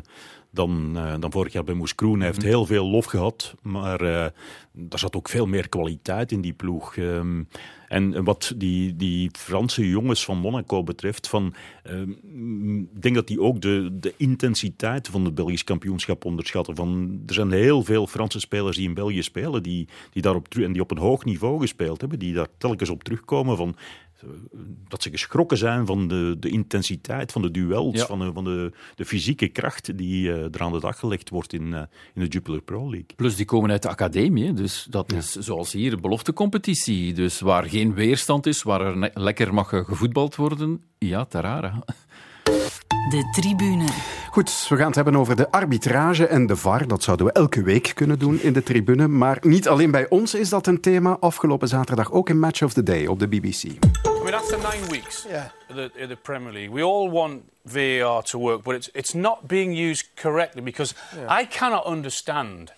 dan, dan vorig jaar bij Moes Kroen. Hij heeft mhm. heel veel lof gehad, maar er zat ook veel meer kwaliteit in die ploeg. Um, en wat die, die Franse jongens van Monaco betreft, van, um, ik denk dat die ook de, de intensiteit van het Belgisch kampioenschap onderschatten. Van, er zijn heel veel Franse spelers die in België spelen, die, die, daarop, en die op een hoog niveau gespeeld hebben, die daar telkens op terugkomen van dat ze geschrokken zijn van de, de intensiteit van de duels, van, de, van de, de fysieke kracht die uh, er aan de dag gelegd wordt in, uh, in de Jupiler Pro League. Plus die komen uit de academie, dus dat ja. is zoals hier een beloftecompetitie. Dus waar geen weerstand is, waar er lekker mag gevoetbald worden, ja, tarara. De tribune. Goed, we gaan het hebben over de arbitrage en de VAR. Dat zouden we elke week kunnen doen in de tribune. Maar niet alleen bij ons is dat een thema. Afgelopen zaterdag ook in Match of the Day op de BBC. Mean, after nine weeks yeah. in, the, the Premier League, we all want VAR to work, but it's, it's not being used correctly because yeah. I cannot understand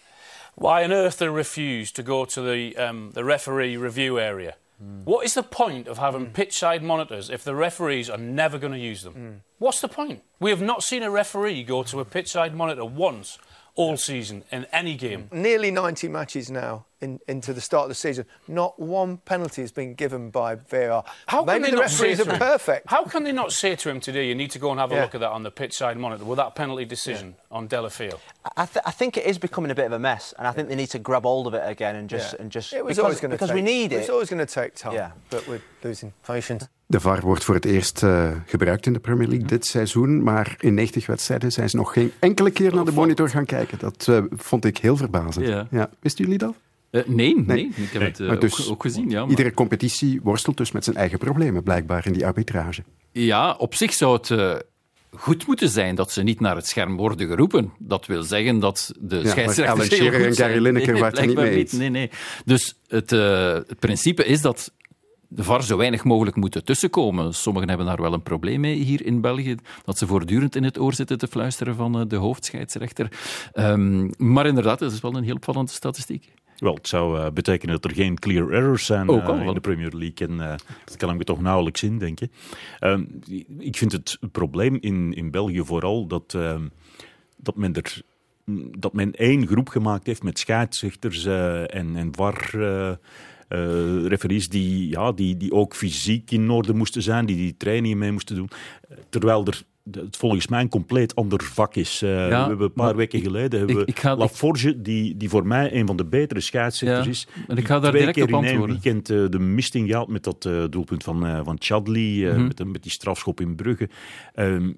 why on earth they refuse to go to the, um, the referee review area. Hmm. What is the point of having hmm. pitch side monitors if the referees are never going to use them? Hmm. What's the point? We have not seen a referee go to a pitch side monitor once all season in any game. Nearly 90 matches now in, into the start of the season. Not one penalty has been given by VAR. How Maybe can they the not referees are perfect. How can they not say to him today, you need to go and have a Yeah. look at that on the pitch side monitor with that penalty decision on Delafield? I, th- I think it is becoming a bit of a mess, and I think they need to grab hold of it again and just Yeah. and just It was because, always going to because take, we need It it. was always going to take time. Yeah. But we're losing patience. De VAR wordt voor het eerst eh, gebruikt in de Premier League dit seizoen, maar in 90 wedstrijden zijn ze nog geen enkele keer naar de monitor gaan kijken. Dat eh, vond ik heel verbazend. Ja. Wisten jullie dat? Eh, nee, nee, ik heb het eh, Maar ook, ook gezien. Ja, maar- Iedere competitie worstelt dus met zijn eigen problemen, blijkbaar, in die arbitrage. Ja, op zich zou het eh, goed moeten zijn dat ze niet naar het scherm worden geroepen. Dat wil zeggen dat de maar scheidsrechters Alan *laughs* Shearer en. Gary Lineker Nee, waren het er niet mee eens. Nee, nee. Dus het, het principe is dat de VAR zo weinig mogelijk moet tussenkomen. Sommigen hebben daar wel een probleem mee hier in België, dat ze voortdurend in het oor zitten te fluisteren van de hoofdscheidsrechter. Ehm, maar inderdaad, dat is wel een heel opvallende statistiek. Wel, het zou eh, betekenen dat er geen clear errors zijn Ook eh, in de Premier League. En eh, dat kan ik me toch nauwelijks indenken. Ehm ik vind het probleem in, in België vooral dat, ehm, dat men er dat men één groep gemaakt heeft met scheidsrechters en, en eh, referees die, ja, die, die ook fysiek in orde moesten zijn, die die trainingen mee moesten doen. Terwijl er het volgens mij een compleet ander vak is. Eh, we hebben een paar weken geleden hebben ik- we ik ga- Laforge, die, die voor mij een van de betere scheidsrechters Ja, is. en ik ga daar twee direct keer op in één antwoorden. weekend eh, de misting gehaald met dat eh, doelpunt van, van Chadli, Mhm. met, met die strafschop in Brugge. Ehm,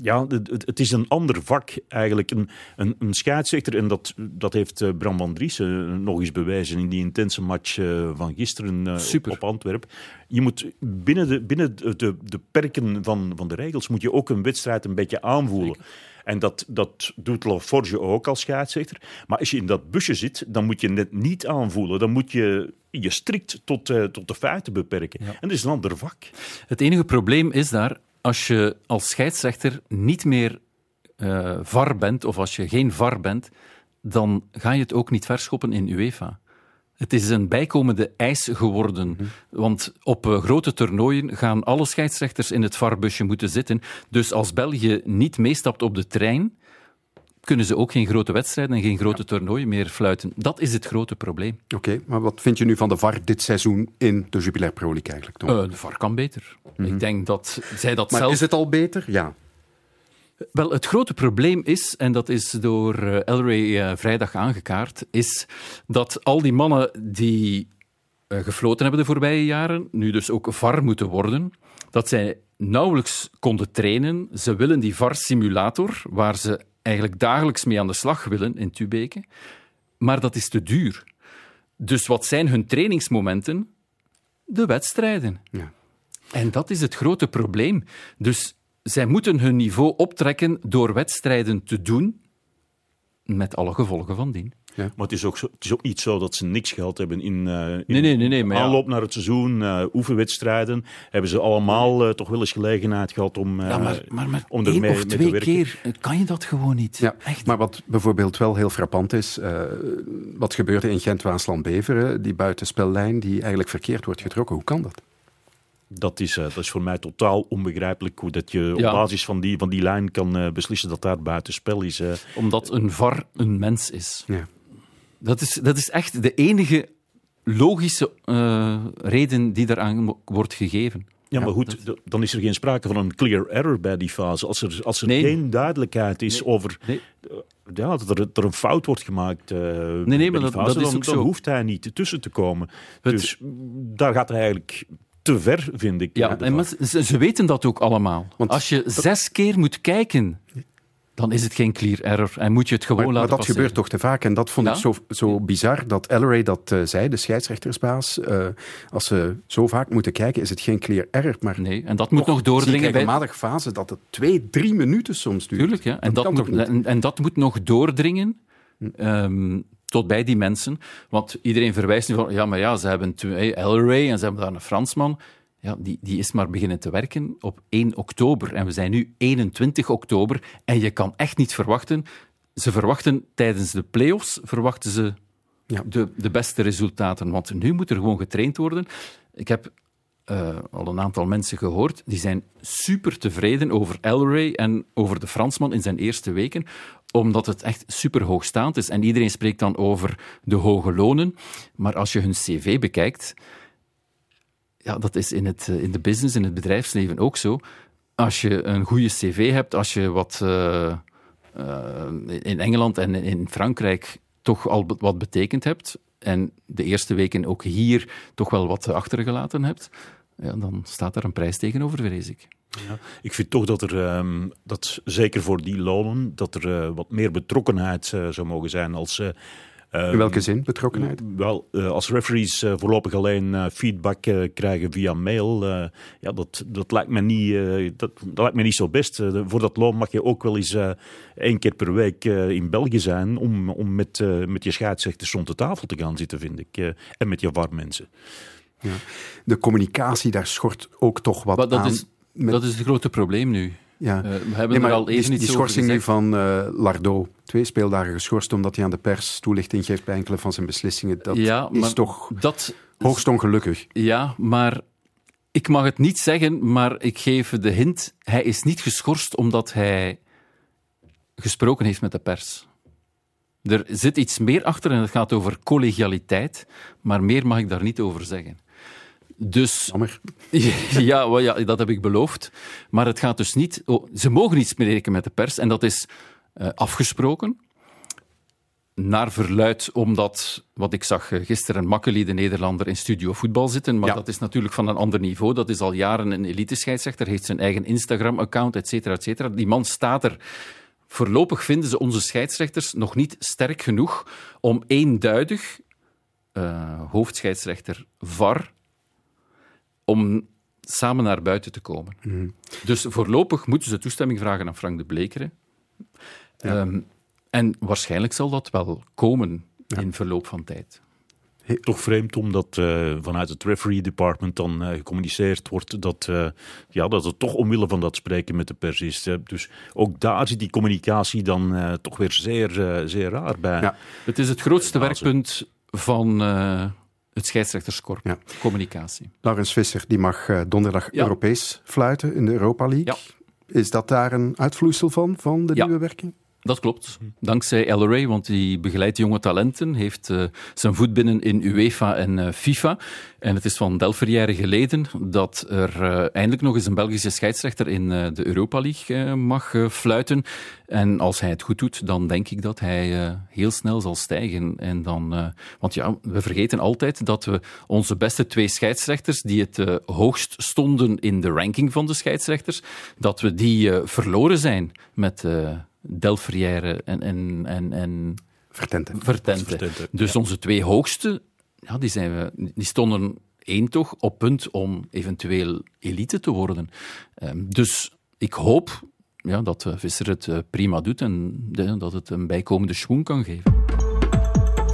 ja, het, het- is een ander vak eigenlijk. Een, een, een scheidsrechter, en dat, dat heeft Bram van Driessen eh, nog eens bewijzen in die intense match van gisteren op Antwerpen. Je moet binnen de, binnen de, de, de perken van, van de regels moet je ook een wedstrijd een beetje aanvoelen. En dat, dat doet Laforge ook als scheidsrechter. Maar als je in dat busje zit, dan moet je het niet aanvoelen. Dan moet je je strikt tot, eh, tot de feiten beperken. En dat is een ander vak. Het enige probleem is daar, als je als scheidsrechter niet meer eh VAR bent, of als je geen VAR bent, dan ga je het ook niet verschoppen in UEFA. Het is een bijkomende eis geworden. Want op eh, grote toernooien gaan alle scheidsrechters in het VAR-busje moeten zitten. Dus als België niet meestapt op de trein, kunnen ze ook geen grote wedstrijden en geen grote toernooien meer fluiten. Dat is het grote probleem. Oké, maar wat vind je nu van de VAR dit seizoen in de Jubilair Pro League eigenlijk? Tom? Eh, de VAR kan beter. Ik denk dat zij dat maar zelf... is het al beter? Ja. Wel, het grote probleem is, en dat is door eh, Elray eh, vrijdag aangekaart, is dat al die mannen die eh, gefloten hebben de voorbije jaren, nu dus ook VAR moeten worden, dat zij nauwelijks konden trainen. Ze willen die VAR-simulator, waar ze eigenlijk dagelijks mee aan de slag willen in Tubeke, maar dat is te duur. Dus wat zijn hun trainingsmomenten? De wedstrijden. Ja. En dat is het grote probleem. Dus zij moeten hun niveau optrekken door wedstrijden te doen, met alle gevolgen van dien. Maar het is, ook zo, het is ook niet zo dat ze niks geld hebben in, eh in Nee, nee, nee, nee, maar ja. aanloop naar het seizoen, eh oefenwedstrijden. Hebben ze allemaal eh, toch wel eens gelegenheid gehad om, eh Ja, maar, maar met om of mee te twee werken. keer kan je dat gewoon niet. Ja, maar wat bijvoorbeeld wel heel frappant is, eh, wat gebeurde in Gent-Waasland-Beveren, die buitenspellijn die eigenlijk verkeerd wordt getrokken. Hoe kan dat? Dat is, eh, dat is voor mij totaal onbegrijpelijk hoe dat je Ja. op basis van die, van die lijn kan eh, beslissen dat daar buitenspel is. eh. Omdat een VAR een mens is. Ja. Dat is, dat is echt de enige logische eh, reden die daaraan wordt gegeven. Ja, maar goed, dan is er geen sprake van een clear error bij die fase. Als er, als er Nee. geen duidelijkheid is over Nee. ja, dat, er, dat er een fout wordt gemaakt eh, nee, bij maar die dat- fase, dat is dan, ook dan zo. hoeft hij niet tussen te komen. Het- Dus daar gaat hij eigenlijk te ver, vind ik. Ja, de en ze, ze weten dat ook allemaal. Want Als je zes keer moet kijken, dan is het geen clear error en moet je het gewoon Maar, maar laten dat passeren. gebeurt toch te vaak. En dat vond Ja? ik zo, zo bizar dat Elleray dat eh, zei, de scheidsrechtersbaas. Eh, als ze zo vaak moeten kijken, is het geen clear error. Maar Nee, en dat moet nog doordringen bij... regelmatig fase dat het twee, drie minuten soms duurt. Tuurlijk, ja. En dat, moet? Hm. en, en dat moet nog doordringen ehm, tot bij die mensen. Want iedereen verwijst nu van, ja, maar ja, ze hebben hey, Elray en ze hebben daar een Fransman. Ja, die, die is maar beginnen te werken op 1 oktober. En we zijn nu 21 oktober. En je kan echt niet verwachten... Ze verwachten tijdens de play-offs, verwachten ze de, de beste resultaten. Want nu moet er gewoon getraind worden. Ik heb uh, al een aantal mensen gehoord, die zijn super tevreden over Elray en over de Fransman in zijn eerste weken, omdat het echt super hoogstaand is. En iedereen spreekt dan over de hoge lonen. Maar als je hun cv bekijkt, ja, dat is in, het, in de business, in het bedrijfsleven ook zo. Als je een goede cv hebt, als je wat uh, in Engeland en in Frankrijk toch al wat betekend hebt, en de eerste weken ook hier toch wel wat achtergelaten hebt, ja, dan staat daar een prijs tegenover, vrees ik. Ja, ik vind toch dat er, um, dat zeker voor die lonen, dat er uh, wat meer betrokkenheid uh, zou mogen zijn als... In welke zin, betrokkenheid? Wel, als referees voorlopig alleen feedback krijgen via mail, ja, dat, dat, lijkt me niet, dat, dat lijkt me niet zo best. voor dat loon mag je ook wel eens één keer per week in België zijn om, om met, met je scheidsrechters rond de tafel te gaan zitten, vind ik. en met je warmensen. Ja. De communicatie, daar schort ook toch wat dat aan. Is, met... Dat is het grote probleem nu. Ja. Uh, we hebben nee, er al even die, iets die schorsing nu van uh, Lardo, twee speeldagen geschorst omdat hij aan de pers toelichting geeft bij enkele van zijn beslissingen, dat ja, is toch dat, hoogst ongelukkig. Ja, maar ik mag het niet zeggen, maar ik geef de hint, hij is niet geschorst omdat hij gesproken heeft met de pers. Er zit iets meer achter en het gaat over collegialiteit, maar meer mag ik daar niet over zeggen. Dus, Jammer. *laughs* ja, well, ja, dat heb ik beloofd. Maar het gaat dus niet... Oh, ze mogen niet spreken met de pers en dat is uh, afgesproken. Naar verluid, omdat, wat ik zag gisteren, Makkeli, de Nederlander, in studio voetbal zitten. Maar ja. dat is natuurlijk van een ander niveau. Dat is al jaren een elite-scheidsrechter, heeft zijn eigen Instagram-account, et cetera, et cetera. Die man staat er Voorlopig vinden ze onze scheidsrechters nog niet sterk genoeg om eenduidig, uh, hoofdscheidsrechter VAR, om samen naar buiten te komen. Mm. Dus voorlopig moeten ze toestemming vragen aan Frank de Blekeren. Ja. Um, en waarschijnlijk zal dat wel komen ja. in verloop van tijd. Toch vreemd omdat uh, vanuit het referee department dan uh, gecommuniceerd wordt dat, uh, ja, dat het toch omwille van dat spreken met de pers is. Dus ook daar zit die communicatie dan toch weer zeer, zeer raar bij. Ja. Het is het grootste werkpunt van het scheidsrechterskorps, ja. communicatie. Laurens Visser die mag donderdag ja. Europees fluiten in de Europa League. Is dat daar een uitvloeisel van, van de nieuwe werking? Dat klopt. Dankzij LRA, want die begeleidt jonge talenten, heeft uh, zijn voet binnen in UEFA en uh, FIFA. En het is van jaren geleden dat er uh, eindelijk nog eens een Belgische scheidsrechter in de Europa League mag fluiten. En als hij het goed doet, dan denk ik dat hij heel snel zal stijgen. En dan, want ja, we vergeten altijd dat we onze beste twee scheidsrechters, die het hoogst stonden in de ranking van de scheidsrechters, dat we die verloren zijn met Delfrière en, en, en, en Vertente. Vertente. Vertente. Dus ja. onze twee hoogste, ja, die, zijn we, die stonden één toch op punt om eventueel elite te worden. Um, dus ik hoop ja, dat Visser het uh, prima doet en de, dat het een bijkomende schoen kan geven.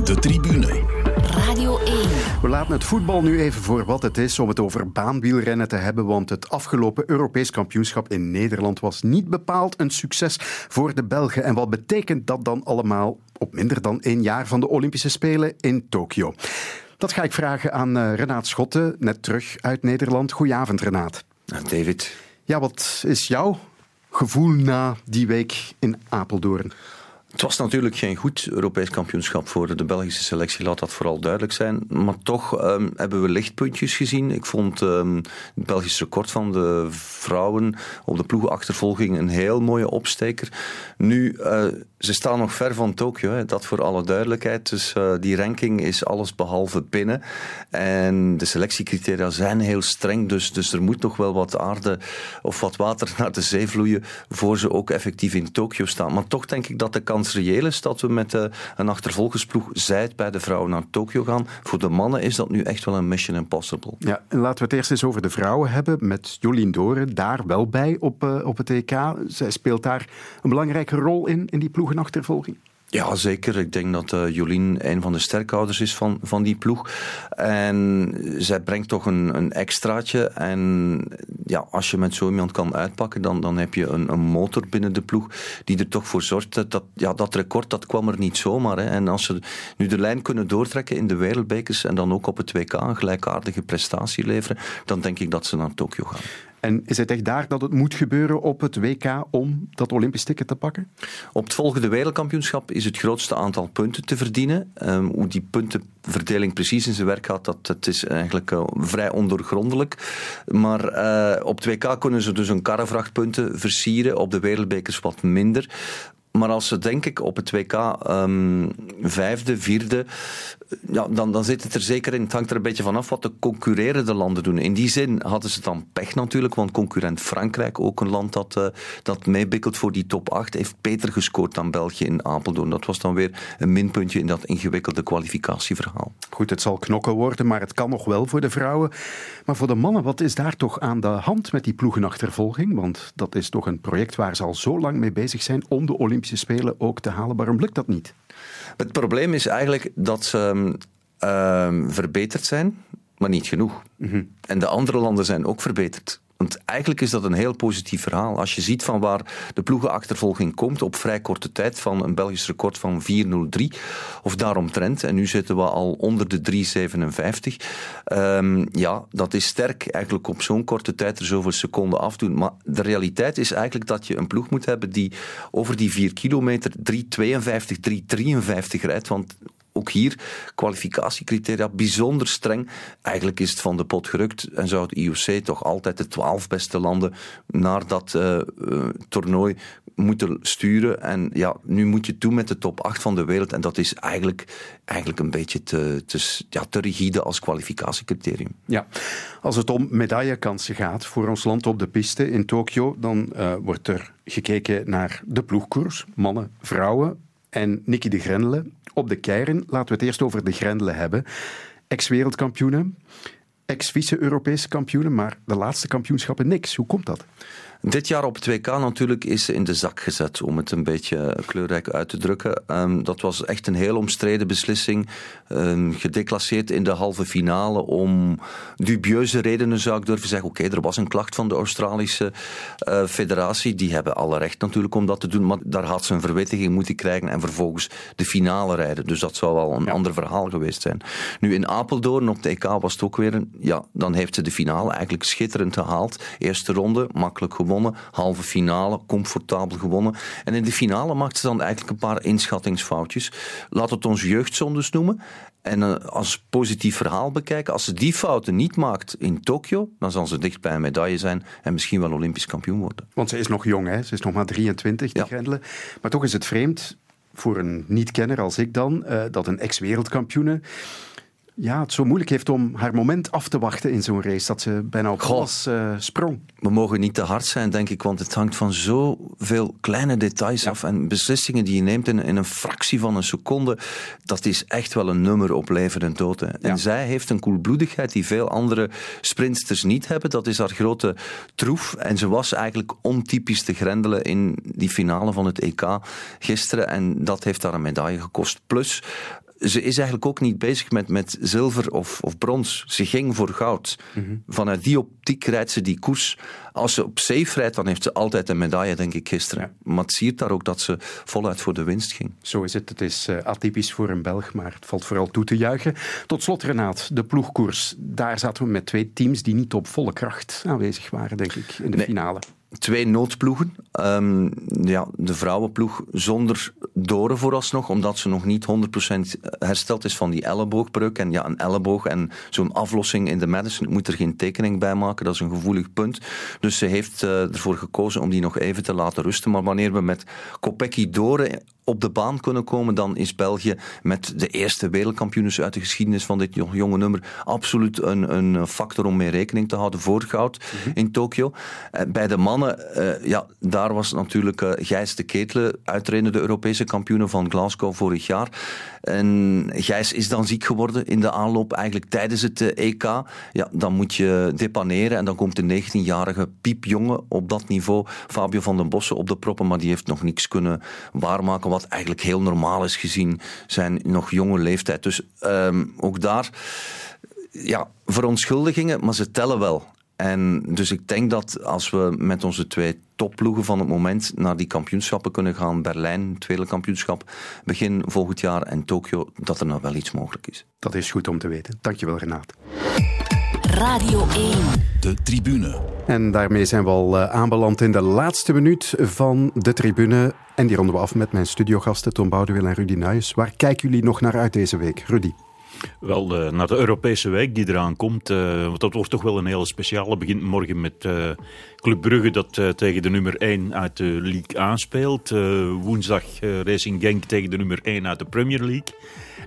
De tribune. Radio 1. We laten het voetbal nu even voor wat het is om het over baanwielrennen te hebben, want het afgelopen Europees kampioenschap in Nederland was niet bepaald een succes voor de Belgen. En wat betekent dat dan allemaal op minder dan één jaar van de Olympische Spelen in Tokio? Dat ga ik vragen aan uh, Renaat Schotten, net terug uit Nederland. Goedenavond, Renaat. David. Ja, wat is jouw gevoel na die week in Apeldoorn? Het was natuurlijk geen goed Europees kampioenschap voor de Belgische selectie, laat dat vooral duidelijk zijn. Maar toch um, hebben we lichtpuntjes gezien. Ik vond um, het Belgisch record van de vrouwen op de ploegachtervolging een heel mooie opsteker. Nu, uh, ze staan nog ver van Tokio, dat voor alle duidelijkheid. Dus uh, die ranking is alles behalve binnen. En de selectiecriteria zijn heel streng, dus, dus er moet nog wel wat aarde of wat water *laughs* naar de zee vloeien voor ze ook effectief in Tokio staan. Maar toch denk ik dat de kans reëel is dat we met uh, een achtervolgersploeg Zuid bij de vrouwen naar Tokio gaan. Voor de mannen is dat nu echt wel een mission impossible. Ja, en laten we het eerst eens over de vrouwen hebben, met Jolien Doren daar wel bij op, uh, op het EK. Zij speelt daar een belangrijke rol in, in die ploegenachtervolging. Ja, zeker. Ik denk dat uh, Jolien een van de sterkhouders is van, van die ploeg. En zij brengt toch een, een extraatje. En ja, als je met zo iemand kan uitpakken, dan, dan heb je een, een motor binnen de ploeg die er toch voor zorgt dat, dat ja, dat record dat kwam er niet zomaar. Hè. En als ze nu de lijn kunnen doortrekken in de wereldbekers en dan ook op het WK een gelijkaardige prestatie leveren, dan denk ik dat ze naar Tokio gaan. En is het echt daar dat het moet gebeuren op het WK om dat Olympisch ticket te pakken? Op het volgende wereldkampioenschap is het grootste aantal punten te verdienen. Um, hoe die puntenverdeling precies in zijn werk gaat, dat, is eigenlijk uh, vrij ondoorgrondelijk. Maar uh, op het WK kunnen ze dus een karrevrachtpunten versieren, op de wereldbekers wat minder. Maar als ze, denk ik, op het WK ehm, vijfde, vierde, ja, dan, dan zit het er zeker in. Het hangt er een beetje vanaf wat de concurrerende landen doen. In die zin hadden ze dan pech natuurlijk, want concurrent Frankrijk, ook een land dat, uh, dat meebikkelt voor die top 8, heeft beter gescoord dan België in Apeldoorn. Dat was dan weer een minpuntje in dat ingewikkelde kwalificatieverhaal. Goed, het zal knokken worden, maar het kan nog wel voor de vrouwen. Maar voor de mannen, wat is daar toch aan de hand met die ploegenachtervolging? Want dat is toch een project waar ze al zo lang mee bezig zijn om de Olympische Spelen ook te halen. Waarom lukt dat niet? Het probleem is eigenlijk dat ze uh, verbeterd zijn, maar niet genoeg. Mhm. En de andere landen zijn ook verbeterd. Want eigenlijk is dat een heel positief verhaal. Als je ziet van waar de ploegenachtervolging komt op vrij korte tijd van een Belgisch record van 4.03 of daaromtrent. En nu zitten we al onder de 3.57. Um, ja, dat is sterk eigenlijk op zo'n korte tijd er zoveel seconden afdoen. Maar de realiteit is eigenlijk dat je een ploeg moet hebben die over die 4 kilometer 3.52, 3.53 rijdt. Want ook hier kwalificatiecriteria bijzonder streng. Eigenlijk is het van de pot gerukt en zou het IOC toch altijd de twaalf beste landen naar dat uh, uh, toernooi moeten sturen. En ja, nu moet je toe met de top 8 van de wereld. En dat is eigenlijk, eigenlijk een beetje te, te, ja, te rigide als kwalificatiecriterium. Ja, als het om medaillekansen gaat voor ons land op de piste in Tokio, dan uh, wordt er gekeken naar de ploegkoers, mannen, vrouwen. En Nicky de Grendelen op de keirin. Laten we het eerst over de Grendelen hebben. Ex-wereldkampioenen, ex-vice-Europese kampioenen, maar de laatste kampioenschappen niks. Hoe komt dat? Dit jaar op het WK natuurlijk is ze in de zak gezet, om het een beetje kleurrijk uit te drukken. Um, dat was echt een heel omstreden beslissing. Um, gedeclasseerd in de halve finale om dubieuze redenen zou ik durven zeggen. Oké, okay, er was een klacht van de Australische uh, federatie. Die hebben alle recht natuurlijk om dat te doen. Maar daar had ze een verwittiging moeten krijgen en vervolgens de finale rijden. Dus dat zou wel een ja. ander verhaal geweest zijn. Nu in Apeldoorn op de EK was het ook weer een... Ja, dan heeft ze de finale eigenlijk schitterend gehaald. Eerste ronde, makkelijk gewonnen Halve finale, comfortabel gewonnen. En in de finale maakte ze dan eigenlijk een paar inschattingsfoutjes. Laat het ons jeugdzondes noemen. En uh, als positief verhaal bekijken, als ze die fouten niet maakt in Tokio, dan zal ze dicht bij een medaille zijn en misschien wel Olympisch kampioen worden. Want ze is nog jong, hè? ze is nog maar 23, die ja. Grendelen. Maar toch is het vreemd, voor een niet-kenner als ik dan, uh, dat een ex-wereldkampioene ja, het zo moeilijk heeft om haar moment af te wachten in zo'n race. Dat ze bijna op alles uh, sprong. We mogen niet te hard zijn, denk ik, want het hangt van zoveel kleine details ja. af. En beslissingen die je neemt in, in, een fractie van een seconde, dat is echt wel een nummer op leven en dood. Hè. En ja. zij heeft een koelbloedigheid die veel andere sprintsters niet hebben. Dat is haar grote troef. En ze was eigenlijk ontypisch te grendelen in die finale van het EK gisteren. En dat heeft haar een medaille gekost. Plus, ze is eigenlijk ook niet bezig met, met zilver of, of brons. Ze ging voor goud. Mm -hmm. Vanuit die optiek rijdt ze die koers. Als ze op safe rijdt, dan heeft ze altijd een medaille, denk ik, gisteren. Ja. Maar het ziet daar ook dat ze voluit voor de winst ging. Zo is het. Het is uh, atypisch voor een Belg, maar het valt vooral toe te juichen. Tot slot, Renaat, de ploegkoers. Daar zaten we met twee teams die niet op volle kracht aanwezig waren, denk ik, in de nee. finale twee noodploegen. Um, ja, de vrouwenploeg zonder Doren vooralsnog, omdat ze nog niet 100% hersteld is van die elleboogbreuk. En ja, een elleboog en zo'n aflossing in de Madison moet er geen tekening bij maken. Dat is een gevoelig punt. Dus ze heeft uh, ervoor gekozen om die nog even te laten rusten. Maar wanneer we met Kopecky Doren op de baan kunnen komen, dan is België met de eerste wereldkampioens uit de geschiedenis van dit jonge nummer absoluut een, een factor om mee rekening te houden voor goud mm -hmm. in Tokio. Uh, bij de uh, ja, daar was natuurlijk uh, Gijs de Ketelen, uitredende Europese kampioen van Glasgow vorig jaar. En Gijs is dan ziek geworden in de aanloop, eigenlijk tijdens het EK. Ja, dan moet je depaneren. en dan komt de 19-jarige piepjongen op dat niveau, Fabio van den Bossen, op de proppen, maar die heeft nog niks kunnen waarmaken, wat eigenlijk heel normaal is gezien zijn nog jonge leeftijd. Dus ehm, ook daar, ja, verontschuldigingen, maar ze tellen wel. En dus ik denk dat als we met onze twee topploegen van het moment naar die kampioenschappen kunnen gaan, Berlijn, tweede kampioenschap, begin volgend jaar en Tokio, dat er nou wel iets mogelijk is. Dat is goed om te weten. Dankjewel, Renaat. Radio 1. De tribune. En daarmee zijn we al eh, aanbeland in de laatste minuut van de tribune. En die ronden we af met mijn studiogasten Tom Boudewil en Rudy Nuyes. Waar kijken jullie nog naar uit deze week, Rudy? Wel, uh, naar de Europese week die eraan komt. Uh, want dat wordt toch wel een hele speciale. begint morgen met uh, Club Brugge dat tegen de nummer 1 uit de League aanspeelt. woensdag Racing Genk tegen de nummer 1 uit de Premier League.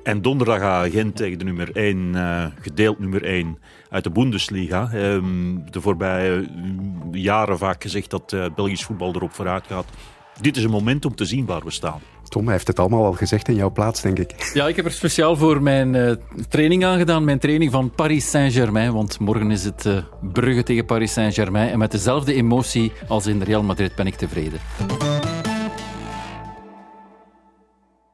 En donderdag Gent tegen de nummer 1, gedeeld nummer 1 uit de Bundesliga. Ehm, de voorbije jaren vaak gezegd dat Belgisch voetbal erop vooruit gaat. Dit is een moment om te zien waar we staan. Tom heeft het allemaal al gezegd in jouw plaats, denk ik. Ja, ik heb er speciaal voor mijn uh, training aangedaan. Mijn training van Paris Saint-Germain. Want morgen is het uh, Brugge tegen Paris Saint-Germain. En met dezelfde emotie als in Real Madrid ben ik tevreden.